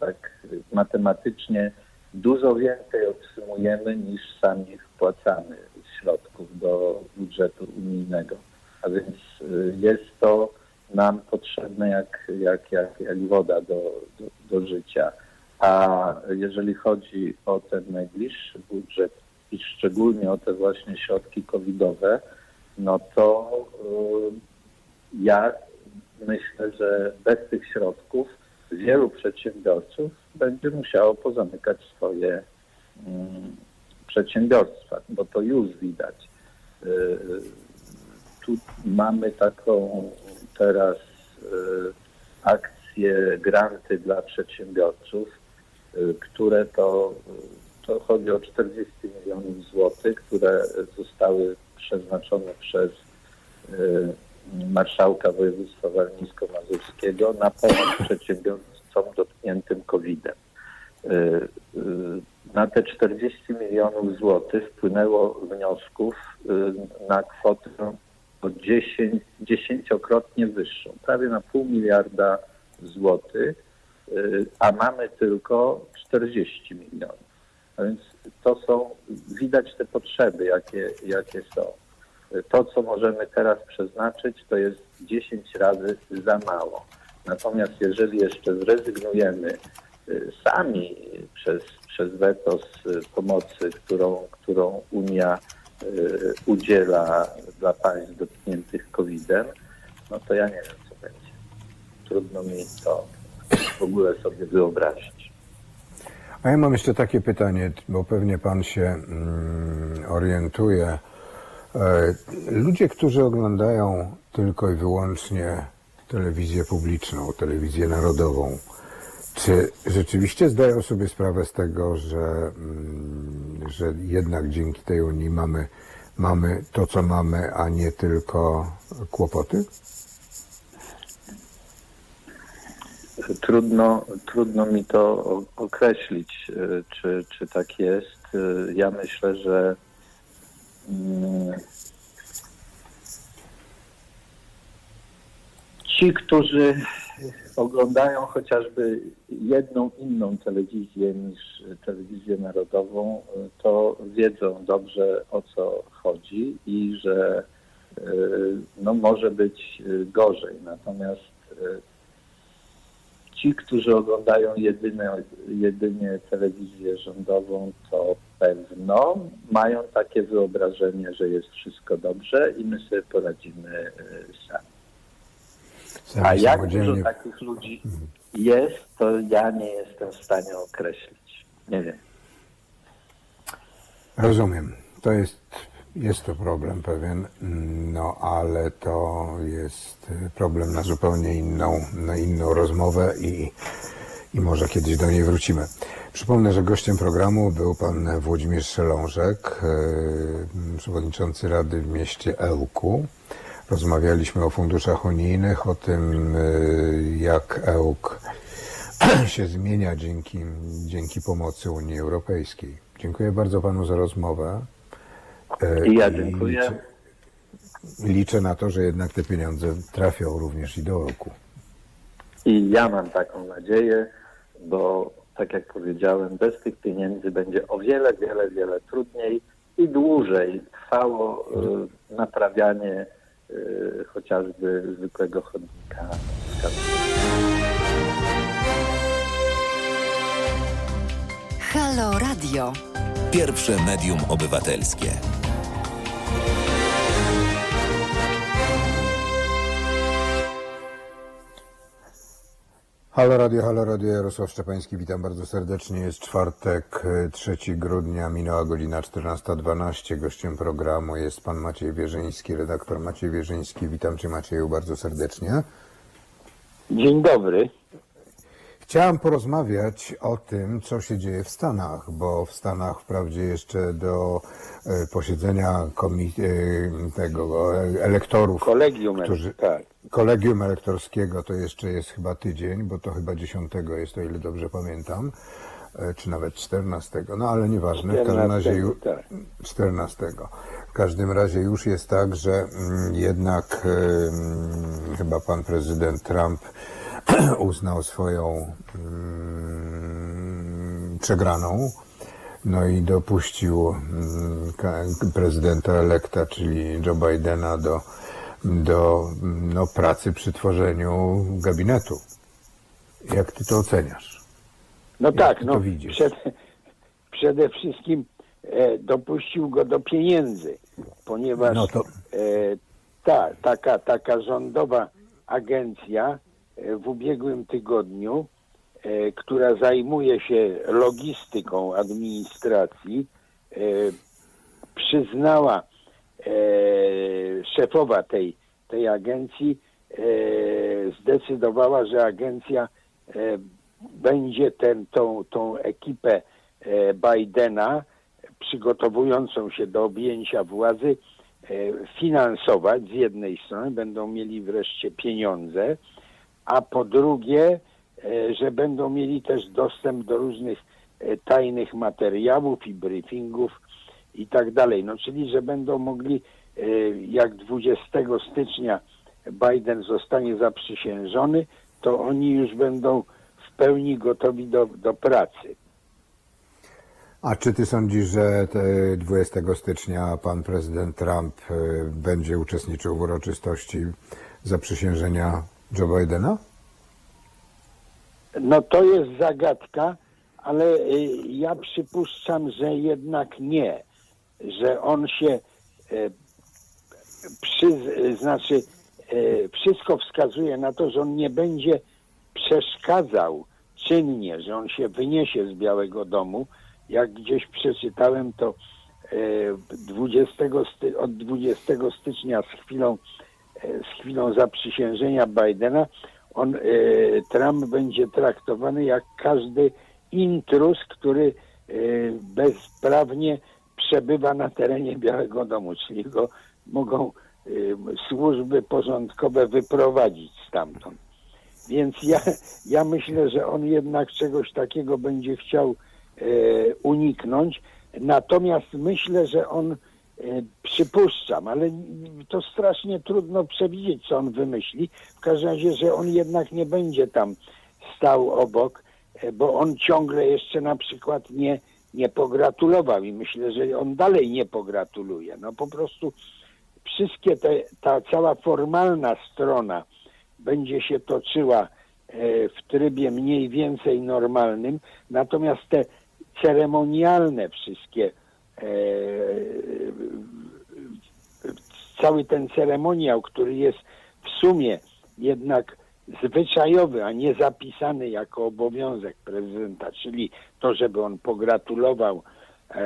tak matematycznie, dużo więcej otrzymujemy niż sami wpłacamy środków do budżetu unijnego. A więc e, jest to nam potrzebne jak, jak, jak, jak woda do, do, do życia. A jeżeli chodzi o ten najbliższy budżet i szczególnie o te właśnie środki covidowe, no to y, ja myślę, że bez tych środków wielu przedsiębiorców będzie musiało pozamykać swoje mm, przedsiębiorstwa, bo to już widać. Y, tu mamy taką teraz y, akcję granty dla przedsiębiorców, które to, to chodzi o 40 milionów złotych, które zostały przeznaczone przez y, marszałka województwa warmińsko-mazurskiego na pomoc przedsiębiorcom dotkniętym COVID-em. Y, y, Na te 40 milionów złotych wpłynęło wniosków na kwotę o 10, dziesięciokrotnie wyższą, prawie na pół miliarda złotych, a mamy tylko 40 milionów. A więc to są, widać te potrzeby, jakie, jakie są. To, co możemy teraz przeznaczyć, to jest 10 razy za mało. Natomiast jeżeli jeszcze zrezygnujemy y, sami przez, przez weto z pomocy, którą, którą Unia y, udziela dla państw dotkniętych COVID-em, no to ja nie wiem, co będzie. Trudno mi to w ogóle sobie wyobrazić. A ja mam jeszcze takie pytanie, bo pewnie pan się mm, orientuje. E, Ludzie, którzy oglądają tylko i wyłącznie telewizję publiczną, telewizję narodową, czy rzeczywiście zdają sobie sprawę z tego, że, mm, że jednak dzięki tej Unii mamy, mamy to, co mamy, a nie tylko kłopoty? Trudno, trudno mi to określić, y, czy, czy tak jest. Y, Ja myślę, że mm, ci, którzy oglądają chociażby jedną inną telewizję niż telewizję narodową, to wiedzą dobrze o co chodzi i że y, no, może być gorzej. Natomiast ci, którzy oglądają jedyne, jedynie telewizję rządową, to pewno mają takie wyobrażenie, że jest wszystko dobrze i my sobie poradzimy y, sami. Sami A jak dużo takich ludzi jest, to ja nie jestem w stanie określić. Nie wiem. Rozumiem. To jest, jest to problem pewien, no ale to jest problem na zupełnie inną, na inną rozmowę i, i może kiedyś do niej wrócimy. Przypomnę, że gościem programu był pan Włodzimierz Szelążek, e, przewodniczący Rady w mieście Ełku. Rozmawialiśmy o funduszach unijnych, o tym, e, jak Ełk się zmienia dzięki, dzięki pomocy Unii Europejskiej. Dziękuję bardzo panu za rozmowę I ja dziękuję. Liczę, liczę na to, że jednak te pieniądze trafią również i do roku. I ja mam taką nadzieję, bo tak jak powiedziałem, bez tych pieniędzy będzie o wiele, wiele, wiele trudniej i dłużej trwało y, naprawianie y, chociażby zwykłego chodnika. Halo Radio. Pierwsze medium obywatelskie. Halo Radio, Halo Radio, Jarosław Szczepański, witam bardzo serdecznie. Jest czwartek, e, 3 grudnia, minęła godzina 14.12. Gościem programu jest pan Maciej Wierzyński, redaktor Maciej Wierzyński. Witam cię Macieju bardzo serdecznie. Dzień dobry. Chciałem porozmawiać o tym, co się dzieje w Stanach, bo w Stanach wprawdzie jeszcze do e, posiedzenia e, tego e, elektorów, Kolegium, którzy, tak. kolegium elektorskiego to jeszcze jest chyba tydzień, bo to chyba 10 jest, o ile dobrze pamiętam, czy nawet 14, no ale nieważne, w każdym razie 14, ju- tak. 14. W każdym razie już jest tak, że mm, jednak mm, chyba pan prezydent Trump uznał swoją mm, przegraną. No i dopuścił mm, prezydenta elekta, czyli Joe Bidena do, do no, pracy przy tworzeniu gabinetu. Jak ty to oceniasz? No Jak tak, no widzisz? przed, przede wszystkim e, dopuścił go do pieniędzy, ponieważ No to- e, ta, taka, taka rządowa agencja w ubiegłym tygodniu, e, która zajmuje się logistyką administracji, e, przyznała e, szefowa tej, tej agencji, e, zdecydowała, że agencja e, będzie ten, tą, tą ekipę e, Bidena przygotowującą się do objęcia władzy e, finansować z jednej strony, będą mieli wreszcie pieniądze, a po drugie, e, że będą mieli też dostęp do różnych e, tajnych materiałów i briefingów i tak dalej. No czyli, że będą mogli, e, jak 20 stycznia Biden zostanie zaprzysiężony, to oni już będą w pełni gotowi do, do pracy. A czy ty sądzisz, że te 20 stycznia pan prezydent Trump będzie uczestniczył w uroczystości zaprzysiężenia Joe Bidena? No to jest zagadka, ale y, ja przypuszczam, że jednak nie, że on się y, przy, y, znaczy wszystko wskazuje na to, że on nie będzie przeszkadzał czynnie, że on się wyniesie z Białego Domu. Jak gdzieś przeczytałem, to y, 20 sty, od 20 stycznia z chwilą, z chwilą zaprzysiężenia Bidena on, y, Trump będzie traktowany jak każdy intrus, który y, bezprawnie przebywa na terenie Białego Domu, czyli go mogą y, służby porządkowe wyprowadzić stamtąd. Więc ja, ja myślę, że on jednak czegoś takiego będzie chciał e, uniknąć. Natomiast myślę, że on e, przypuszczam, ale to strasznie trudno przewidzieć, co on wymyśli. W każdym razie, że on jednak nie będzie tam stał obok, e, bo on ciągle jeszcze na przykład nie, nie pogratulował i myślę, że on dalej nie pogratuluje. No po prostu wszystkie te, ta cała formalna strona będzie się toczyła e, w trybie mniej więcej normalnym, natomiast te ceremonialne wszystkie, e, cały ten ceremoniał, który jest w sumie jednak zwyczajowy, a nie zapisany jako obowiązek prezydenta, czyli to, żeby on pogratulował e,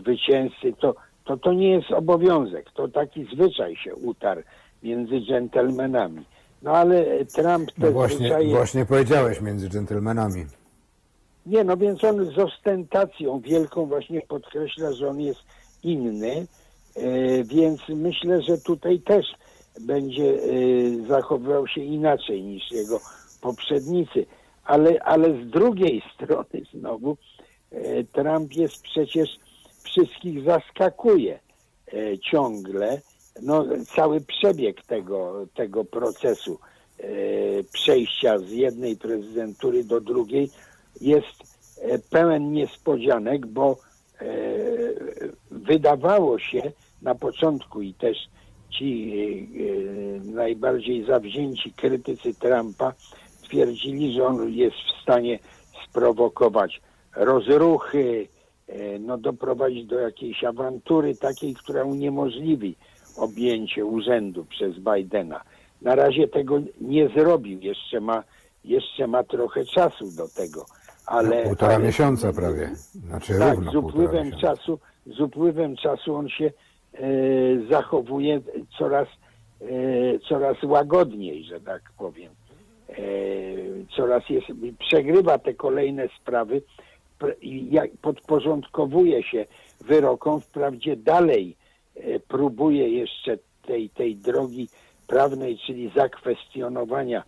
zwycięzcy, to, to to nie jest obowiązek, to taki zwyczaj się utarł między dżentelmenami. No ale Trump te No właśnie, zwyczaje... właśnie powiedziałeś między dżentelmenami. Nie, no więc on z ostentacją wielką właśnie podkreśla, że on jest inny, e, więc myślę, że tutaj też będzie e, zachowywał się inaczej niż jego poprzednicy. Ale, ale z drugiej strony znowu e, Trump jest przecież wszystkich zaskakuje. ciągle no, cały przebieg tego, tego procesu przejścia z jednej prezydentury do drugiej jest e, pełen niespodzianek, bo e, wydawało się na początku i też ci e, najbardziej zawzięci krytycy Trumpa twierdzili, że on jest w stanie sprowokować rozruchy, no doprowadzić do jakiejś awantury takiej, która uniemożliwi objęcie urzędu przez Bidena. Na razie tego nie zrobił, jeszcze ma, jeszcze ma trochę czasu do tego, ale... Półtora ale, miesiąca prawie. Znaczy tak, równo z upływem czasu, z upływem czasu on się e, zachowuje coraz, e, coraz łagodniej, że tak powiem. E, coraz jest, przegrywa te kolejne sprawy pr- i podporządkowuje się wyrokom, wprawdzie dalej e, próbuje jeszcze tej, tej drogi prawnej, czyli zakwestionowania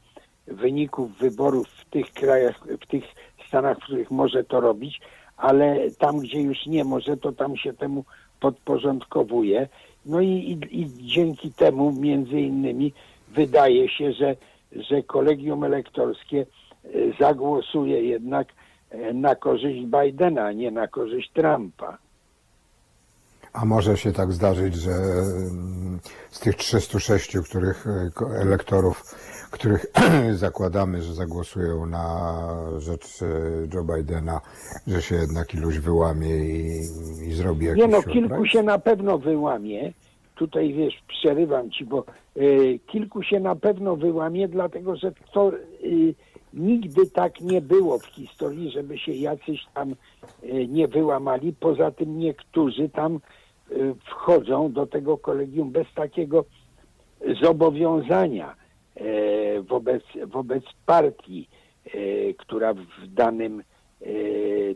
wyników wyborów w tych krajach, w tych stanach, w których może to robić, ale tam, gdzie już nie może, to tam się temu podporządkowuje. No i, i, i dzięki temu między innymi wydaje się, że, że kolegium elektorskie e, zagłosuje jednak e, na korzyść Bidena, a nie na korzyść Trumpa. A może się tak zdarzyć, że mm, z tych 306 których, e, elektorów, których zakładamy, że zagłosują na rzecz e, Joe Bidena, że się jednak iluś wyłamie i, i zrobi jakiś Nie no, surprise? kilku się na pewno wyłamie. Tutaj wiesz, przerywam ci, bo y, kilku się na pewno wyłamie, dlatego że to y, nigdy tak nie było w historii, żeby się jacyś tam y, nie wyłamali. Poza tym niektórzy tam wchodzą do tego kolegium bez takiego zobowiązania e, wobec, wobec partii, e, która w danym e,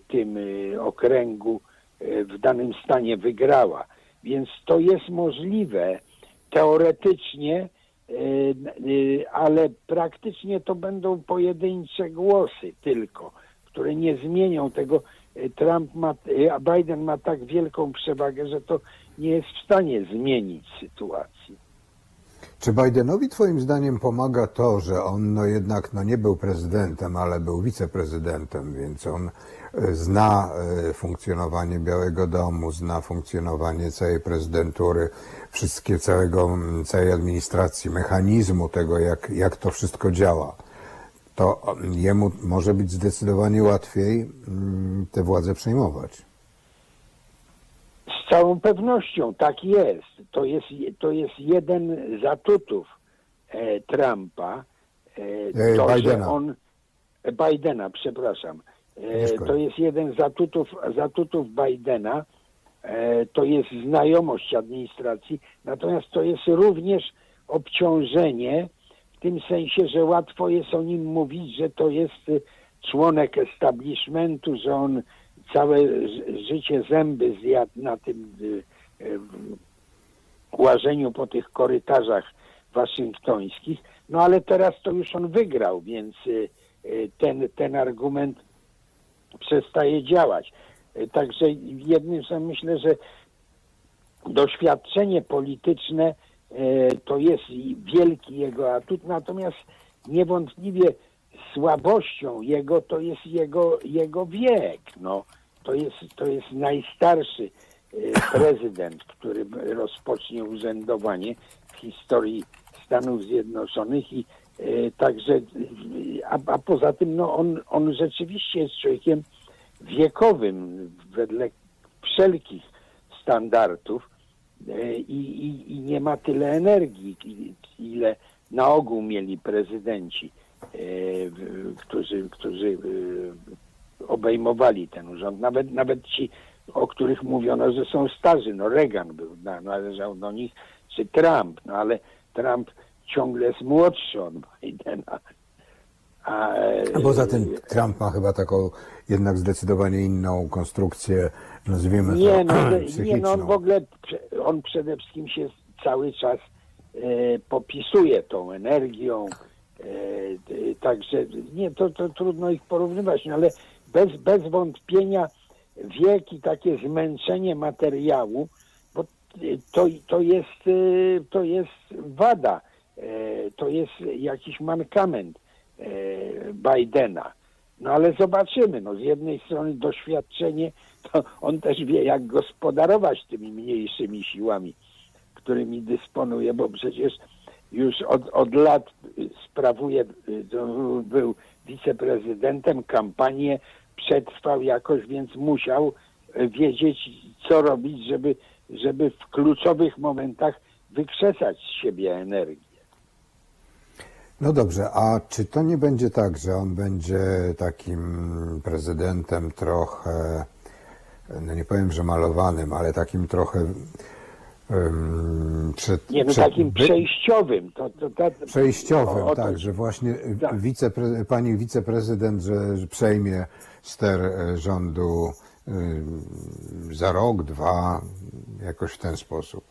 tym okręgu, w danym stanie wygrała. Więc to jest możliwe teoretycznie, e, ale praktycznie to będą pojedyncze głosy tylko, które nie zmienią tego. E, Trump ma, a Biden ma tak wielką przewagę, że to nie jest w stanie zmienić sytuacji. Czy Bidenowi twoim zdaniem pomaga to, że on no jednak no nie był prezydentem, ale był wiceprezydentem, więc on e, zna funkcjonowanie Białego Domu, zna funkcjonowanie całej prezydentury, wszystkie całego, całej administracji, mechanizmu tego, jak, jak to wszystko działa. To jemu może być zdecydowanie łatwiej mm, tę władzę przejmować. Z całą pewnością tak jest. To jest, to jest jeden z atutów e, Trumpa. E, E, to, Bidena. Że on, e, Bidena, przepraszam. E, to jest jeden z atutów, z atutów Bidena. E, to jest znajomość administracji. Natomiast to jest również obciążenie tym sensie, że łatwo jest o nim mówić, że to jest y, członek establishmentu, że on całe życie zęby zjadł na tym y, y, łażeniu po tych korytarzach waszyngtońskich. No ale teraz to już on wygrał, więc ten, ten argument przestaje działać. Także jednym słowem myślę, że doświadczenie polityczne to jest wielki jego atut, natomiast niewątpliwie słabością jego to jest jego, jego wiek. No, to, jest, to jest najstarszy e, prezydent, który rozpocznie urzędowanie w historii Stanów Zjednoczonych i e, także, a, a poza tym no, on, on rzeczywiście jest człowiekiem wiekowym wedle wszelkich standardów e, i, i, i nie ma tyle energii, ile na ogół mieli prezydenci, e, którzy, którzy e, obejmowali ten urząd. Nawet, nawet ci, o których mówiono, że są starzy. No Reagan był, na- należał do nich, czy Trump, no ale Trump ciągle jest młodszy od Bidena. A, A poza tym Trump ma chyba taką jednak zdecydowanie inną konstrukcję, nazwijmy Nie, to no, nie, psychiczną. no on w ogóle, on przede wszystkim się cały czas e, popisuje tą energią, e, także nie, to, to trudno ich porównywać, no, ale bez, bez wątpienia wiek i takie zmęczenie materiału, bo to, to, jest, y, to jest wada, e, to jest jakiś mankament e, Bidena. No ale zobaczymy. No, z jednej strony doświadczenie, to on też wie, jak gospodarować tymi mniejszymi siłami, którymi dysponuje, bo przecież już od, od lat sprawuje, to był wiceprezydentem, kampanię przetrwał jakoś, więc musiał wiedzieć, co robić, żeby, żeby w kluczowych momentach wykrzesać z siebie energię. No dobrze, a czy to nie będzie tak, że on będzie takim prezydentem trochę, no nie powiem, że malowanym, ale takim trochę um, przed, Nie, no przed- takim by- przejściowym. To, to, to, przejściowym, o- o tak, że właśnie Tak. wicepre, pani wiceprezydent, że, że przejmie ster e, rządu y, za rok, dwa, jakoś w ten sposób.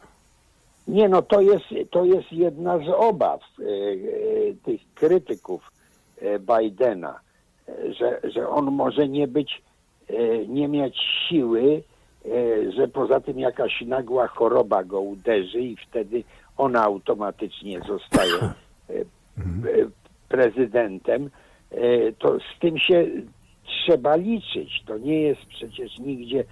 Nie, no to jest, to jest jedna z obaw e, e, tych krytyków e, Bidena, że, że on może nie być, nie mieć siły, że poza tym jakaś nagła choroba go uderzy i wtedy ona automatycznie zostaje e, prezydentem. To z tym się trzeba liczyć. To nie jest przecież nigdzie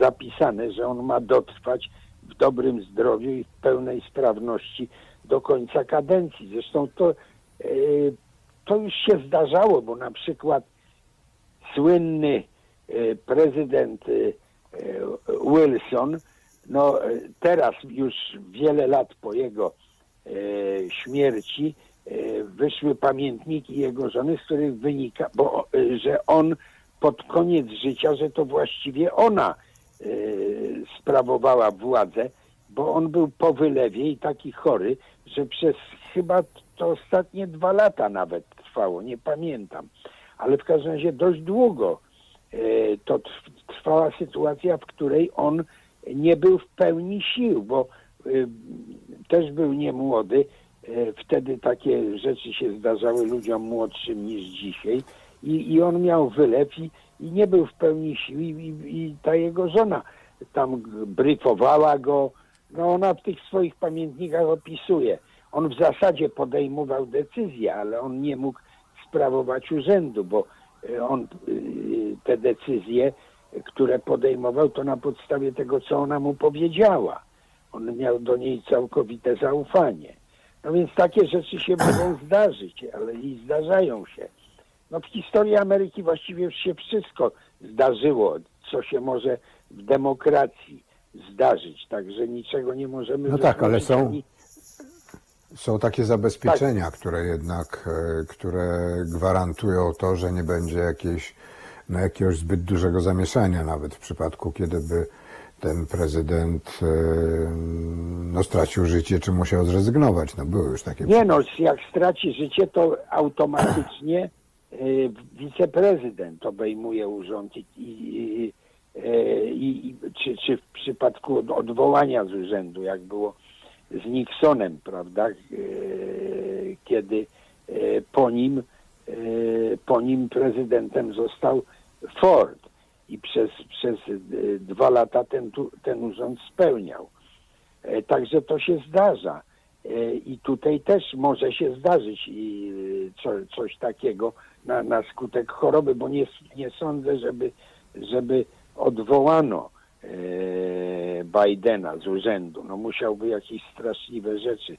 zapisane, że on ma dotrwać w dobrym zdrowiu i w pełnej sprawności do końca kadencji. Zresztą to, e, to już się zdarzało, bo na przykład słynny e, prezydent e, Wilson, no teraz już wiele lat po jego śmierci wyszły pamiętniki jego żony, z których wynika, bo, że on pod koniec życia, że to właściwie ona sprawowała władzę, bo on był po wylewie i taki chory, że przez chyba to ostatnie dwa lata nawet trwało, nie pamiętam. Ale w każdym razie dość długo e, to trw- trwała sytuacja, w której on nie był w pełni sił, bo e, też był niemłody. Wtedy takie rzeczy się zdarzały ludziom młodszym niż dzisiaj. I, i on miał wylew i, i nie był w pełni sił i, i, ta jego żona tam bryfowała go. No ona w tych swoich pamiętnikach opisuje. On w zasadzie podejmował decyzje, ale on nie mógł sprawować urzędu, bo e, on y, te decyzje, które podejmował, to na podstawie tego, co ona mu powiedziała. On miał do niej całkowite zaufanie. No więc takie rzeczy się mogą zdarzyć, ale i zdarzają się. No w historii Ameryki właściwie się wszystko zdarzyło, co się może w demokracji zdarzyć, także niczego nie możemy No tak, ale są- ani- Są takie zabezpieczenia, Tak. które jednak, e, które gwarantują to, że nie będzie jakiejś, no jakiegoś zbyt dużego zamieszania, nawet w przypadku, kiedy by ten prezydent e, no, stracił życie, czy musiał zrezygnować. No były już takie Nie no, jak straci życie, to automatycznie wiceprezydent obejmuje urząd i, i, i, i czy, czy w przypadku od- odwołania z urzędu, jak było z Nixonem, prawda, y, kiedy y, po nim, y, po nim prezydentem został Ford i przez, przez y, dwa lata ten, ten urząd spełniał. E, Także to się zdarza. E, I tutaj też może się zdarzyć i e, co, coś takiego na, na skutek choroby, bo nie, nie sądzę, żeby, żeby odwołano e, Bidena z urzędu. No musiałby jakieś straszliwe rzeczy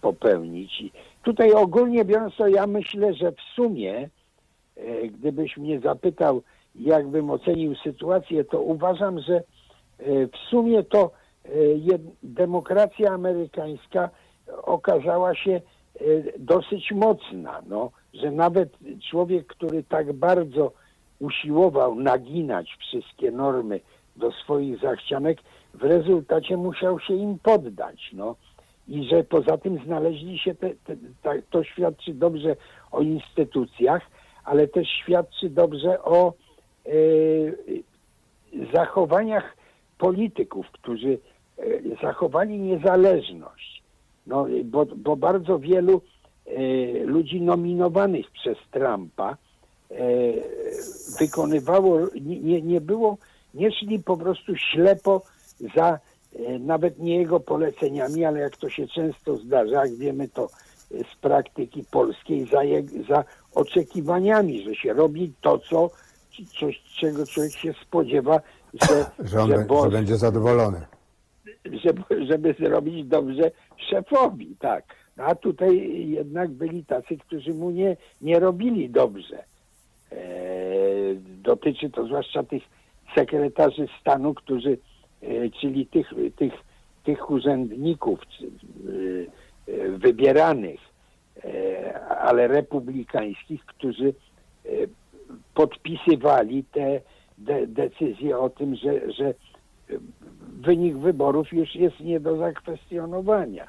popełnić. I tutaj ogólnie biorąc to ja myślę, że w sumie gdybyś mnie zapytał, jakbym ocenił sytuację, to uważam, że w sumie to demokracja amerykańska okazała się e, dosyć mocna, no, że nawet człowiek, który tak bardzo usiłował naginać wszystkie normy do swoich zachcianek, w rezultacie musiał się im poddać. No. I że poza tym znaleźli się, te, te, ta, to świadczy dobrze o instytucjach, ale też świadczy dobrze o e, zachowaniach polityków, którzy e, zachowali niezależność. No, bo, bo bardzo wielu e, ludzi nominowanych przez Trumpa e, wykonywało, nie, nie- było, nie szli po prostu ślepo za e, nawet nie jego poleceniami, ale jak to się często zdarza, jak wiemy to e, z praktyki polskiej, za, jeg- za oczekiwaniami, że się robi to, co, coś, czego człowiek się spodziewa, że, Że on boss- że będzie zadowolony. Żeby, żeby zrobić dobrze szefowi, tak. No, A tutaj jednak byli tacy, którzy mu nie, nie robili dobrze. E, dotyczy to zwłaszcza tych sekretarzy stanu, którzy, e, czyli tych, tych, tych urzędników czy, e, wybieranych, e, ale republikańskich, którzy e, podpisywali te de, decyzje o tym, że, że wynik wyborów już jest nie do zakwestionowania.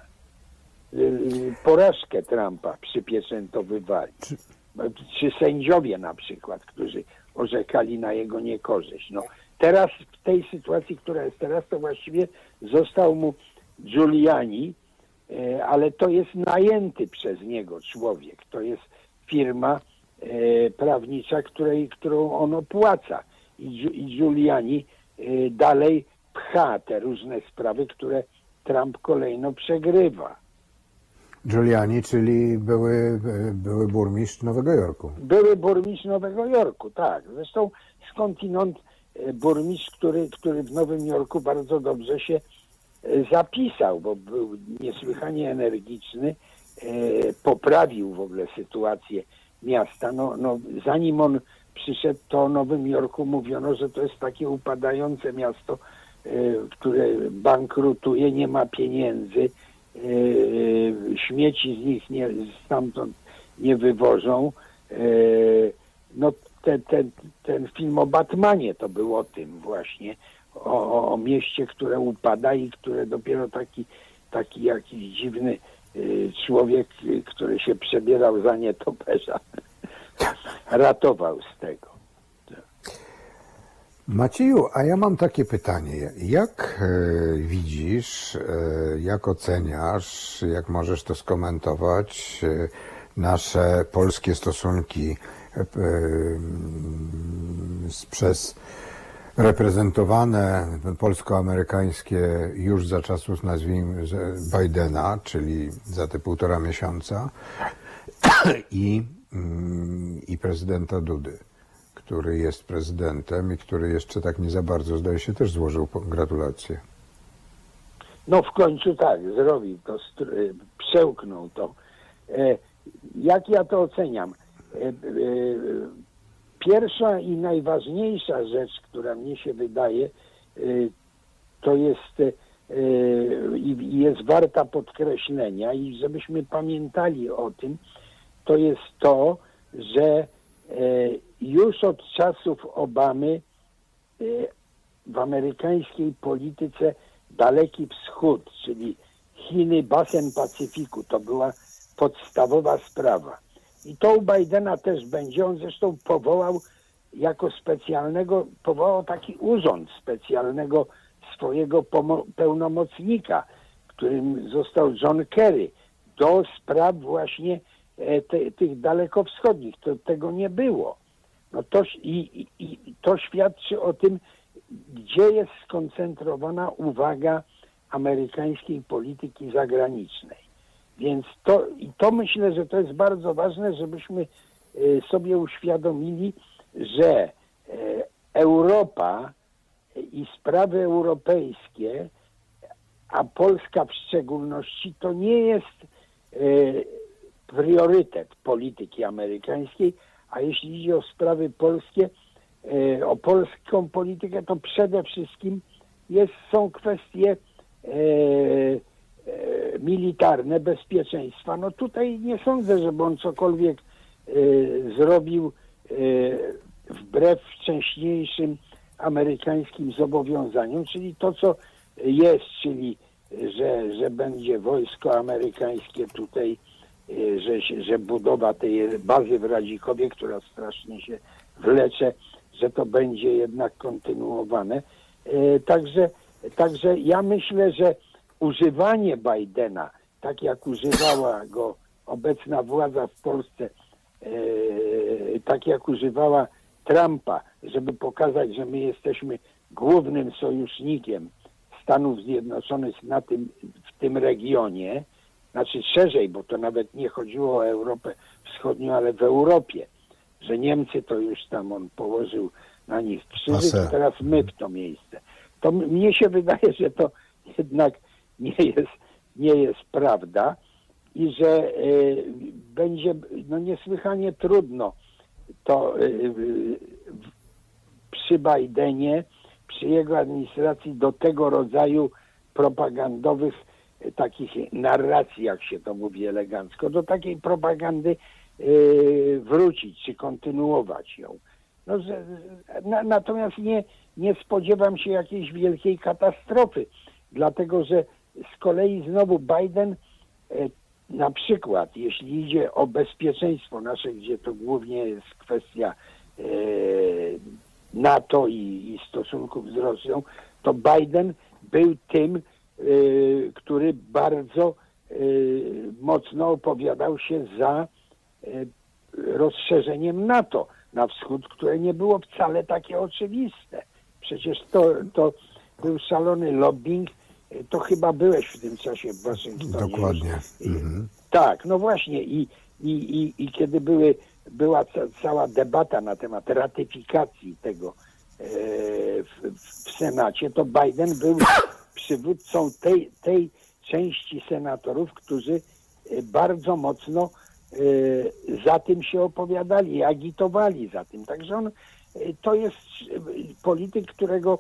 Y, Porażkę Trumpa przypieczętowywali. Czy sędziowie na przykład, którzy orzekali na jego niekorzyść. No, teraz w tej sytuacji, która jest teraz, to właściwie został mu Giuliani, e, ale to jest najęty przez niego człowiek. To jest firma e, prawnicza, której, którą on opłaca. I, i Giuliani dalej pcha te różne sprawy, które Trump kolejno przegrywa. Giuliani, czyli były, były burmistrz Nowego Jorku. Były burmistrz Nowego Jorku, tak. Zresztą skądinąd e, burmistrz, który, który w Nowym Jorku bardzo dobrze się e, zapisał, bo był niesłychanie energiczny, e, poprawił w ogóle sytuację miasta. No, no, zanim on przyszedł, to o Nowym Jorku mówiono, że to jest takie upadające miasto, które bankrutuje, nie ma pieniędzy, e, śmieci z nich nie, stamtąd nie wywożą. E, No ten, ten, ten film o Batmanie to był o tym właśnie, o, o, mieście, które upada i które dopiero taki, taki jakiś dziwny y, człowiek, y, który się przebierał za nietoperza, ratował z tego. Macieju, a ja mam takie pytanie. Jak e, widzisz, e, jak oceniasz, jak możesz to skomentować, e, nasze polskie stosunki z- przez reprezentowane polsko-amerykańskie już za czasów, nazwijmy, Bidena, czyli za te półtora miesiąca, i, mm, i prezydenta Dudy, który jest prezydentem i który jeszcze tak nie za bardzo, zdaje się, też złożył gratulacje. No w końcu tak, zrobił to, y, przełknął to. E, Jak ja to oceniam? E, e, Pierwsza i najważniejsza rzecz, która mnie się wydaje, e, to jest e, i jest warta podkreślenia i żebyśmy pamiętali o tym, to jest to, że e, już od czasów Obamy e, w amerykańskiej polityce Daleki Wschód, czyli Chiny, basen Pacyfiku, to była podstawowa sprawa. I to u Bidena też będzie. On zresztą powołał jako specjalnego, powołał taki urząd specjalnego swojego pełnomocnika, którym został John Kerry, do spraw właśnie e, te, tych dalekowschodnich. To, tego nie było. No to, i, i, to świadczy o tym, gdzie jest skoncentrowana uwaga amerykańskiej polityki zagranicznej. Więc to, i to myślę, że to jest bardzo ważne, żebyśmy e, sobie uświadomili, że e, Europa i sprawy europejskie, a Polska w szczególności, to nie jest e, priorytet polityki amerykańskiej, a jeśli idzie o sprawy polskie, e, o polską politykę, to przede wszystkim jest, są kwestie e, e, militarne, bezpieczeństwa. No tutaj nie sądzę, żeby on cokolwiek zrobił wbrew wcześniejszym amerykańskim zobowiązaniom, czyli to, co jest, czyli że, że będzie wojsko amerykańskie tutaj, że, że budowa tej bazy w Radzikowie, która strasznie się wlecze, że to będzie jednak kontynuowane. E, Także, także ja myślę, że używanie Bidena, tak jak używała go obecna władza w Polsce, e, tak jak używała Trumpa, żeby pokazać, że my jesteśmy głównym sojusznikiem Stanów Zjednoczonych na tym, w tym regionie, znaczy szerzej, bo to nawet nie chodziło o Europę Wschodnią, ale w Europie, że Niemcy to już tam on położył na nich krzyżyk, a teraz my w to miejsce. To mnie się wydaje, że to jednak nie jest, nie jest prawda i że y, będzie no, niesłychanie trudno to y, y, przy Bidenie, przy jego administracji do tego rodzaju propagandowych takich narracji, jak się to mówi elegancko, do takiej propagandy e, wrócić, czy kontynuować ją. No, natomiast nie, nie spodziewam się jakiejś wielkiej katastrofy, dlatego że z kolei znowu Biden e, na przykład, jeśli idzie o bezpieczeństwo nasze, gdzie to głównie jest kwestia e, NATO i, i stosunków z Rosją, to Biden był tym, y, który bardzo y, mocno opowiadał się za y, rozszerzeniem NATO na wschód, które nie było wcale takie oczywiste. Przecież to, to był szalony lobbying. Y, To chyba byłeś w tym czasie w Waszyngtonie. Dokładnie. Mhm. tak, no właśnie i, i, i, i kiedy były, była ca, cała debata na temat ratyfikacji tego e, w, w Senacie, to Biden był przywódcą tej, tej części senatorów, którzy e, bardzo mocno e, za tym się opowiadali agitowali za tym. Także on e, to jest polityk, którego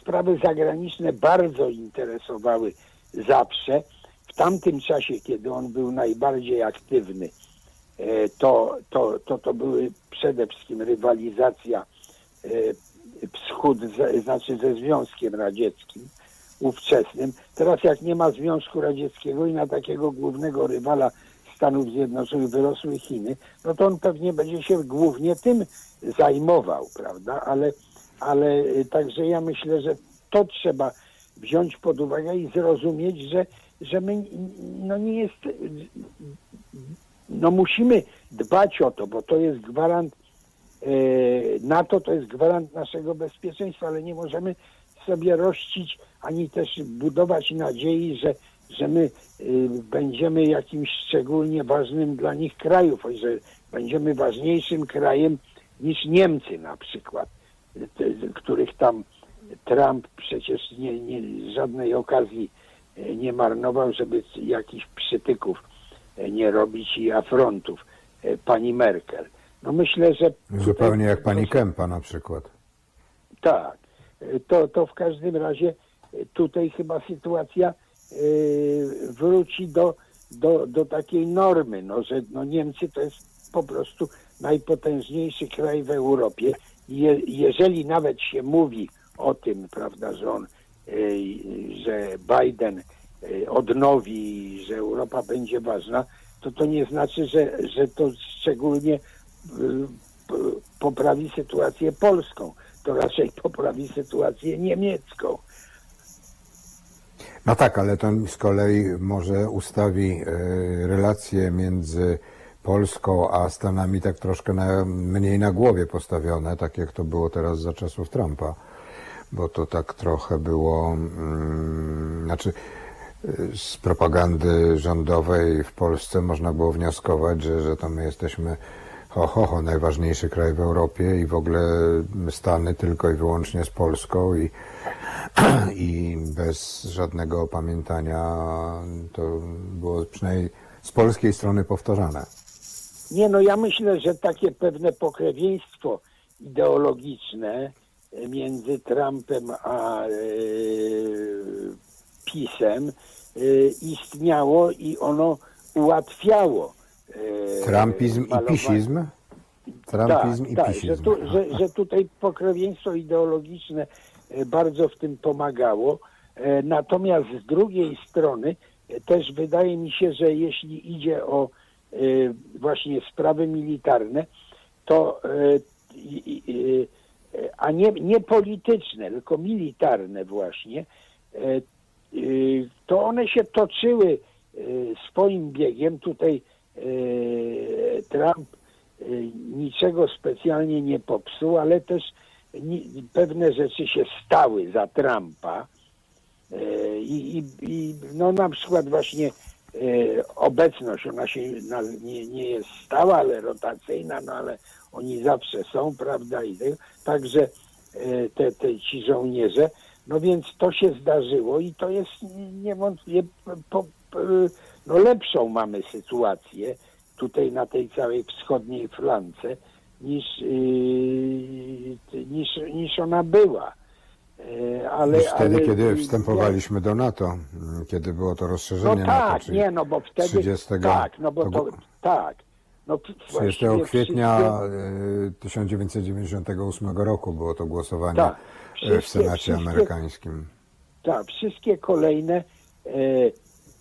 sprawy zagraniczne bardzo interesowały zawsze. W tamtym czasie, kiedy on był najbardziej aktywny, to, to, to, to były przede wszystkim rywalizacja wschód, znaczy ze Związkiem Radzieckim ówczesnym. Teraz jak nie ma Związku Radzieckiego i na takiego głównego rywala Stanów Zjednoczonych wyrosły Chiny, no to on pewnie będzie się głównie tym zajmował, prawda? Ale, ale y, także ja myślę, że to trzeba wziąć pod uwagę i zrozumieć, że, że my no nie jest, no musimy dbać o to, bo to jest gwarant e, NATO, to jest gwarant naszego bezpieczeństwa, ale nie możemy sobie rościć ani też budować nadziei, że, że my y, będziemy jakimś szczególnie ważnym dla nich krajów, że będziemy ważniejszym krajem niż Niemcy na przykład, których tam Trump przecież nie, nie, żadnej okazji e, nie marnował, żeby jakichś przytyków e, nie robić i afrontów e, pani Merkel. No myślę, że... Zupełnie jak pani Kempa na przykład. tak. To, to w każdym razie tutaj chyba sytuacja e, wróci do, do, do takiej normy, no, że no, Niemcy to jest po prostu najpotężniejszy kraj w Europie. Je, jeżeli nawet się mówi o tym, prawda, że on, e, że Biden e, odnowi, że Europa będzie ważna, to to nie znaczy, że, że to szczególnie poprawi sytuację polską. To raczej poprawi sytuację niemiecką. No tak, ale to z kolei może ustawi e, relacje między Polską a Stanami tak troszkę na, mniej na głowie postawione, tak jak to było teraz za czasów Trumpa. Bo to tak trochę było, mm, znaczy e, z propagandy rządowej w Polsce można było wnioskować, że, że to my jesteśmy ho, ho, najważniejszy kraj w Europie i w ogóle Stany tylko i wyłącznie z Polską i, i bez żadnego opamiętania to było przynajmniej z polskiej strony powtarzane. Nie, no ja myślę, że takie pewne pokrewieństwo ideologiczne między Trumpem a e, PiSem e, istniało i ono ułatwiało e, Trumpizm i pisizm? Trumpizm i tak, że, pisizm. tu, że, że tutaj pokrewieństwo ideologiczne e, bardzo w tym pomagało. E, Natomiast z drugiej strony e, też wydaje mi się, że jeśli idzie o właśnie sprawy militarne, to a nie, nie polityczne, tylko militarne właśnie, to one się toczyły swoim biegiem. Tutaj Trump e, niczego specjalnie nie popsuł, ale też pewne rzeczy się stały za Trumpa. E, I, i, i no na przykład właśnie obecność, ona się nie, nie jest stała, ale rotacyjna, no ale oni zawsze są, prawda, i te- także te, te ci żołnierze, no więc to się zdarzyło i to jest niewątpliwie po, po, no lepszą mamy sytuację tutaj na tej całej wschodniej flance niż, yy, niż, niż ona była. E, Ale, Już wtedy, ale, kiedy wstępowaliśmy do NATO, mm, kiedy było to No rozszerzenie NATO, tak, czyli nie, no bo wtedy 30 tak, no bo to tak. No, 30 właściwie kwietnia wszystkie- e, 1998 roku było to głosowanie Tak. e, w Senacie amerykańskim. Tak, wszystkie kolejne e,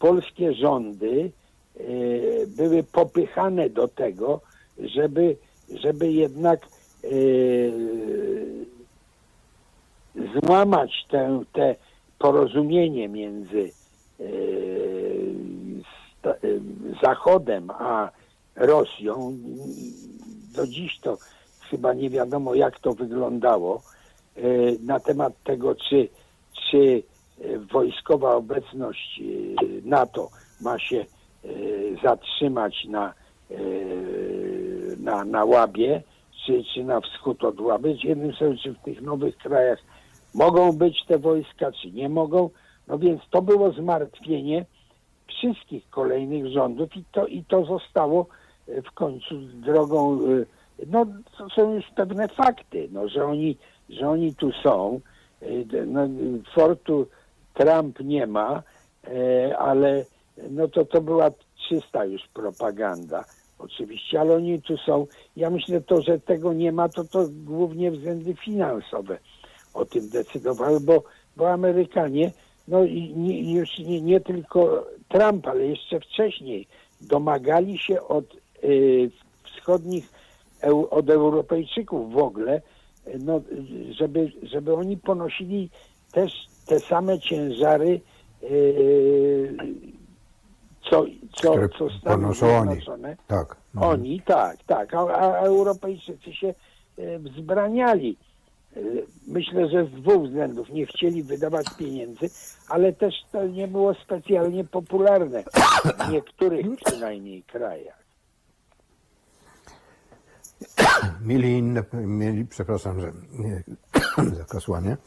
polskie rządy e, były popychane do tego, żeby, żeby jednak e, złamać tę, te porozumienie między e, Zachodem a Rosją. Do dziś to chyba nie wiadomo, jak to wyglądało na temat tego, czy, czy wojskowa obecność e, NATO ma się e, zatrzymać na, na, na Łabie, czy, czy na wschód od Łaby. Jednym słowem, czy w tych nowych krajach mogą być te wojska, czy nie mogą. No więc to było zmartwienie wszystkich kolejnych rządów i to, i to zostało w końcu drogą, no to są już pewne fakty, no, że, oni, że oni tu są. No, fortu Trump nie ma, e, ale no to to była czysta już propaganda oczywiście, ale oni tu są. Ja myślę to, że tego nie ma, to to głównie względy finansowe o tym decydowały, bo, bo Amerykanie, no i nie, już nie, nie tylko Trump, ale jeszcze wcześniej domagali się od y, wschodnich, od Europejczyków w ogóle, y, no, żeby, żeby oni ponosili też te same ciężary, y, co, co, Które co Stany. Zjednoczone. Tak. Mhm. Oni, tak, tak, a, a Europejczycy się e, wzbraniali. E, Myślę, że z dwóch względów. Nie chcieli wydawać pieniędzy, ale też to nie było specjalnie popularne w niektórych przynajmniej krajach. Mieli inne, mieli, przepraszam, że nie, zakasłanie,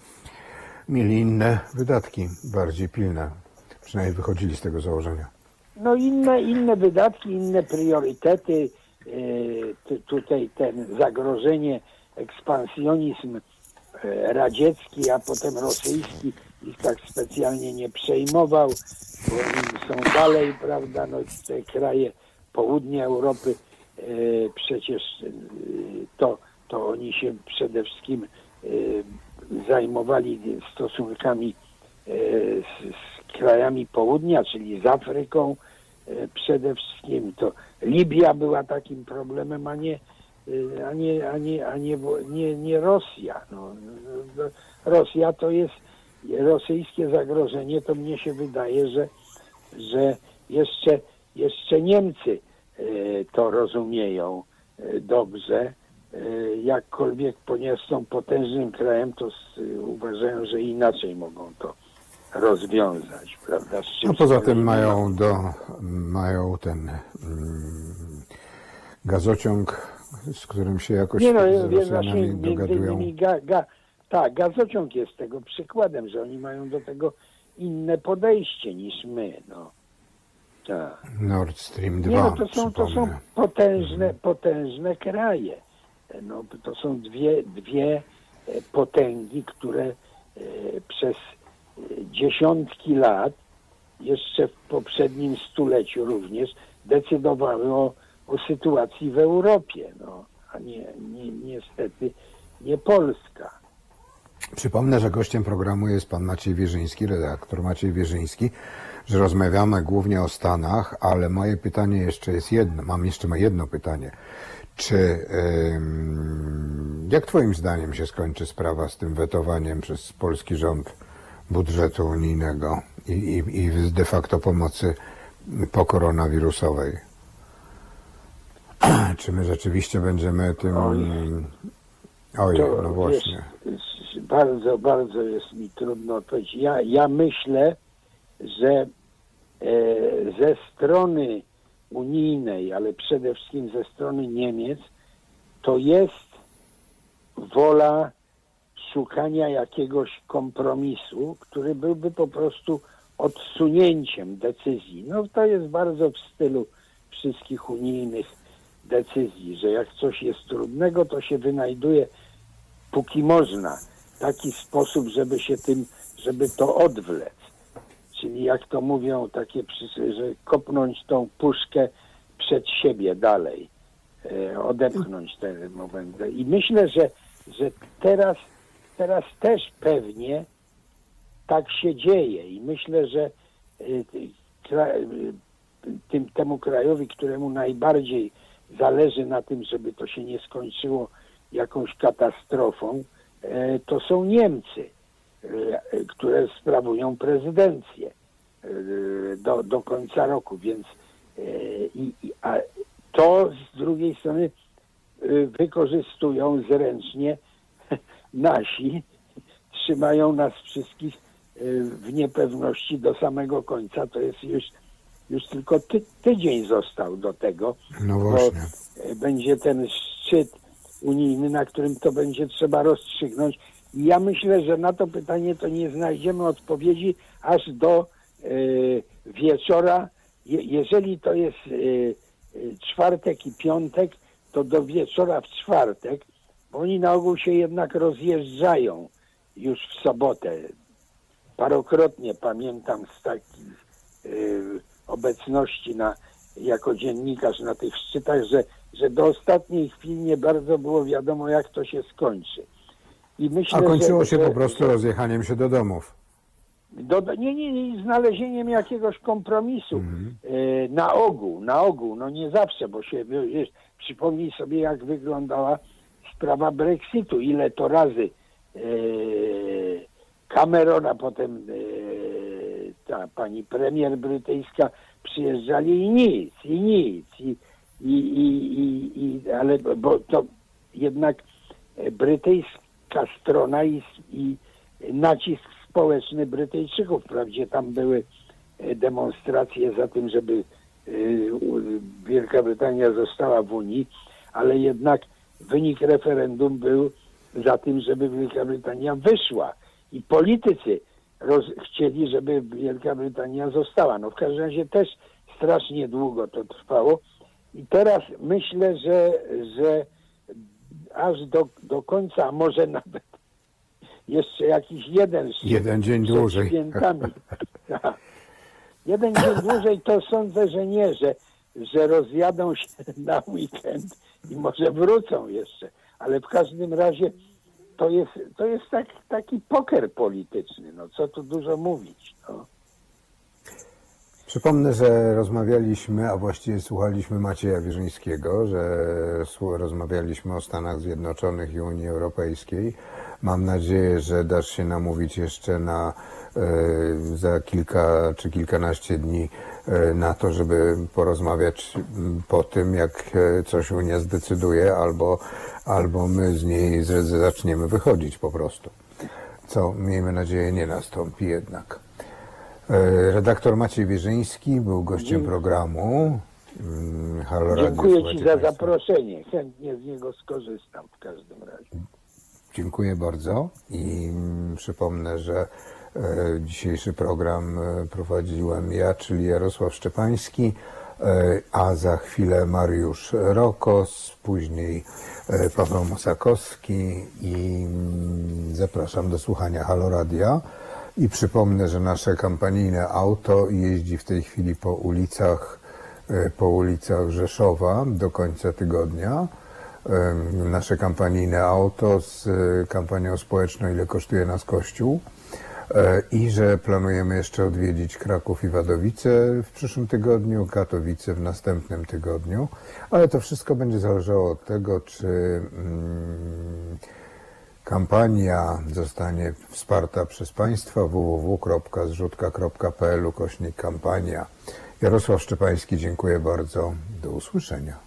mieli inne wydatki, bardziej pilne. Przynajmniej wychodzili z tego założenia. No inne, inne wydatki, inne priorytety. e, tu- Tutaj ten zagrożenie, ekspansjonizm e, radziecki, a potem rosyjski ich tak specjalnie nie przejmował, bo oni są dalej, prawda, no te kraje południa Europy e, przecież to, to oni się przede wszystkim zajmowali stosunkami e, z, z krajami południa, czyli z Afryką e, przede wszystkim. To Libia była takim problemem, a nie, e, a nie, a nie, a nie, nie, nie Rosja. No, no, Rosja to jest rosyjskie zagrożenie, to mnie się wydaje, że, że jeszcze, jeszcze Niemcy to rozumieją dobrze. E, Jakkolwiek, ponieważ są potężnym krajem, to s- uważają, że inaczej mogą to rozwiązać, prawda? No poza tym mają do, mają ten mm, gazociąg, z którym się jakoś Nie no, z Rosjanami między dogadują. ga, ga, tak, gazociąg jest tego przykładem, że oni mają do tego inne podejście niż my, no. Tak. Nord Stream 2, Nie no, to są, to są potężne, potężne kraje. No, to są dwie, dwie e, potęgi, które e, przez e, dziesiątki lat, jeszcze w poprzednim stuleciu również, decydowały o, o sytuacji w Europie, no, a nie, nie, niestety nie Polska. Przypomnę, że gościem programu jest pan Maciej Wierzyński, redaktor Maciej Wierzyński, że rozmawiamy głównie o Stanach, ale moje pytanie jeszcze jest jedno, mam jeszcze jedno pytanie. Czy, jak twoim zdaniem się skończy sprawa z tym wetowaniem przez polski rząd budżetu unijnego i, i, i de facto pomocy pokoronawirusowej? Czy my rzeczywiście będziemy tym... Oj. Oj, To, no właśnie. wiesz, bardzo, bardzo jest mi trudno odpowiedzieć. Ja, ja myślę, że e, ze strony unijnej, ale przede wszystkim ze strony Niemiec, to jest wola szukania jakiegoś kompromisu, który byłby po prostu odsunięciem decyzji. No to jest bardzo w stylu wszystkich unijnych decyzji, że jak coś jest trudnego, to się wynajduje póki można taki sposób, żeby się tym, żeby to odwlec. Czyli jak to mówią takie że kopnąć tą puszkę przed siebie dalej, e, odepchnąć ten moment. I myślę, że, że teraz, teraz też pewnie tak się dzieje i myślę, że kra- y, tym, temu krajowi, któremu najbardziej zależy na tym, żeby to się nie skończyło jakąś katastrofą, e, to są Niemcy, e, które sprawują prezydencję e, do, do końca roku, więc e, i, i, a to z drugiej strony e, wykorzystują zręcznie nasi, trzymają nas wszystkich e, w niepewności do samego końca. To jest już, już tylko ty, tydzień został do tego, No bo właśnie. e, będzie ten szczyt unijny, na którym to będzie trzeba rozstrzygnąć. Ja myślę, że na to pytanie to nie znajdziemy odpowiedzi aż do e, wieczora. Je, jeżeli to jest e, e, czwartek i piątek, to do wieczora w czwartek, bo oni na ogół się jednak rozjeżdżają już w sobotę. Parokrotnie pamiętam z takich y, obecności na, jako dziennikarz na tych szczytach, że, że do ostatniej chwili nie bardzo było wiadomo, jak to się skończy. I myślę, A kończyło że, się po prostu że rozjechaniem się do domów. do, nie, nie, nie, znalezieniem jakiegoś kompromisu. E, na ogół, na ogół, no nie zawsze, bo się, wiesz, przypomnij sobie, jak wyglądała sprawa Brexitu, ile to razy e, Cameron, a potem e, ta pani premier brytyjska przyjeżdżali i nic, i nic, i, i, i, i, i ale bo to jednak e, brytyjska strona i, i nacisk społeczny Brytyjczyków. Wprawdzie tam były e, demonstracje za tym, żeby e, Wielka Brytania została w Unii, ale jednak wynik referendum był za tym, żeby Wielka Brytania wyszła. I politycy roz, chcieli, żeby Wielka Brytania została. No w każdym razie też strasznie długo to trwało. I teraz myślę, że, że aż do, do końca, a może nawet jeszcze jakiś jeden szczyt Jeden dzień przed dłużej. Świętami. Tak. jeden dzień dłużej to sądzę, że nie, że, że rozjadą się na weekend i może wrócą jeszcze. Ale w każdym razie to jest, to jest tak, taki poker polityczny. No co tu dużo mówić. No. Przypomnę, że rozmawialiśmy, a właściwie słuchaliśmy Macieja Wierzyńskiego, że rozmawialiśmy o Stanach Zjednoczonych i Unii Europejskiej. Mam nadzieję, że dasz się namówić jeszcze na e, za kilka czy kilkanaście dni e, na to, żeby porozmawiać m, po tym, jak e, coś Unia zdecyduje, albo, albo my z niej zaczniemy wychodzić po prostu. Co, miejmy nadzieję, nie nastąpi jednak. E, Redaktor Maciej Wierzyński był gościem programu. Mm, Halo Radio, Dziękuję Ci za państwo. zaproszenie. Chętnie z niego skorzystam w każdym razie. Dziękuję bardzo i mm, przypomnę, że e, dzisiejszy program e, prowadziłem ja, czyli Jarosław Szczepański, a za chwilę Mariusz Rokos, później Paweł Mosakowski i mm, zapraszam do słuchania Halo Radia. I przypomnę, że nasze kampanijne auto jeździ w tej chwili po ulicach, e, po ulicach Rzeszowa do końca tygodnia. Em, Nasze kampanijne auto z e, kampanią społeczną Ile kosztuje nas Kościół E, i że planujemy jeszcze odwiedzić Kraków i Wadowice w przyszłym tygodniu, Katowice w następnym tygodniu, ale to wszystko będzie zależało od tego, czy mm, Kampania zostanie wsparta przez Państwa www.zrzutka.pl ukośnik kampania. Jarosław Szczepański, dziękuję bardzo. Do usłyszenia.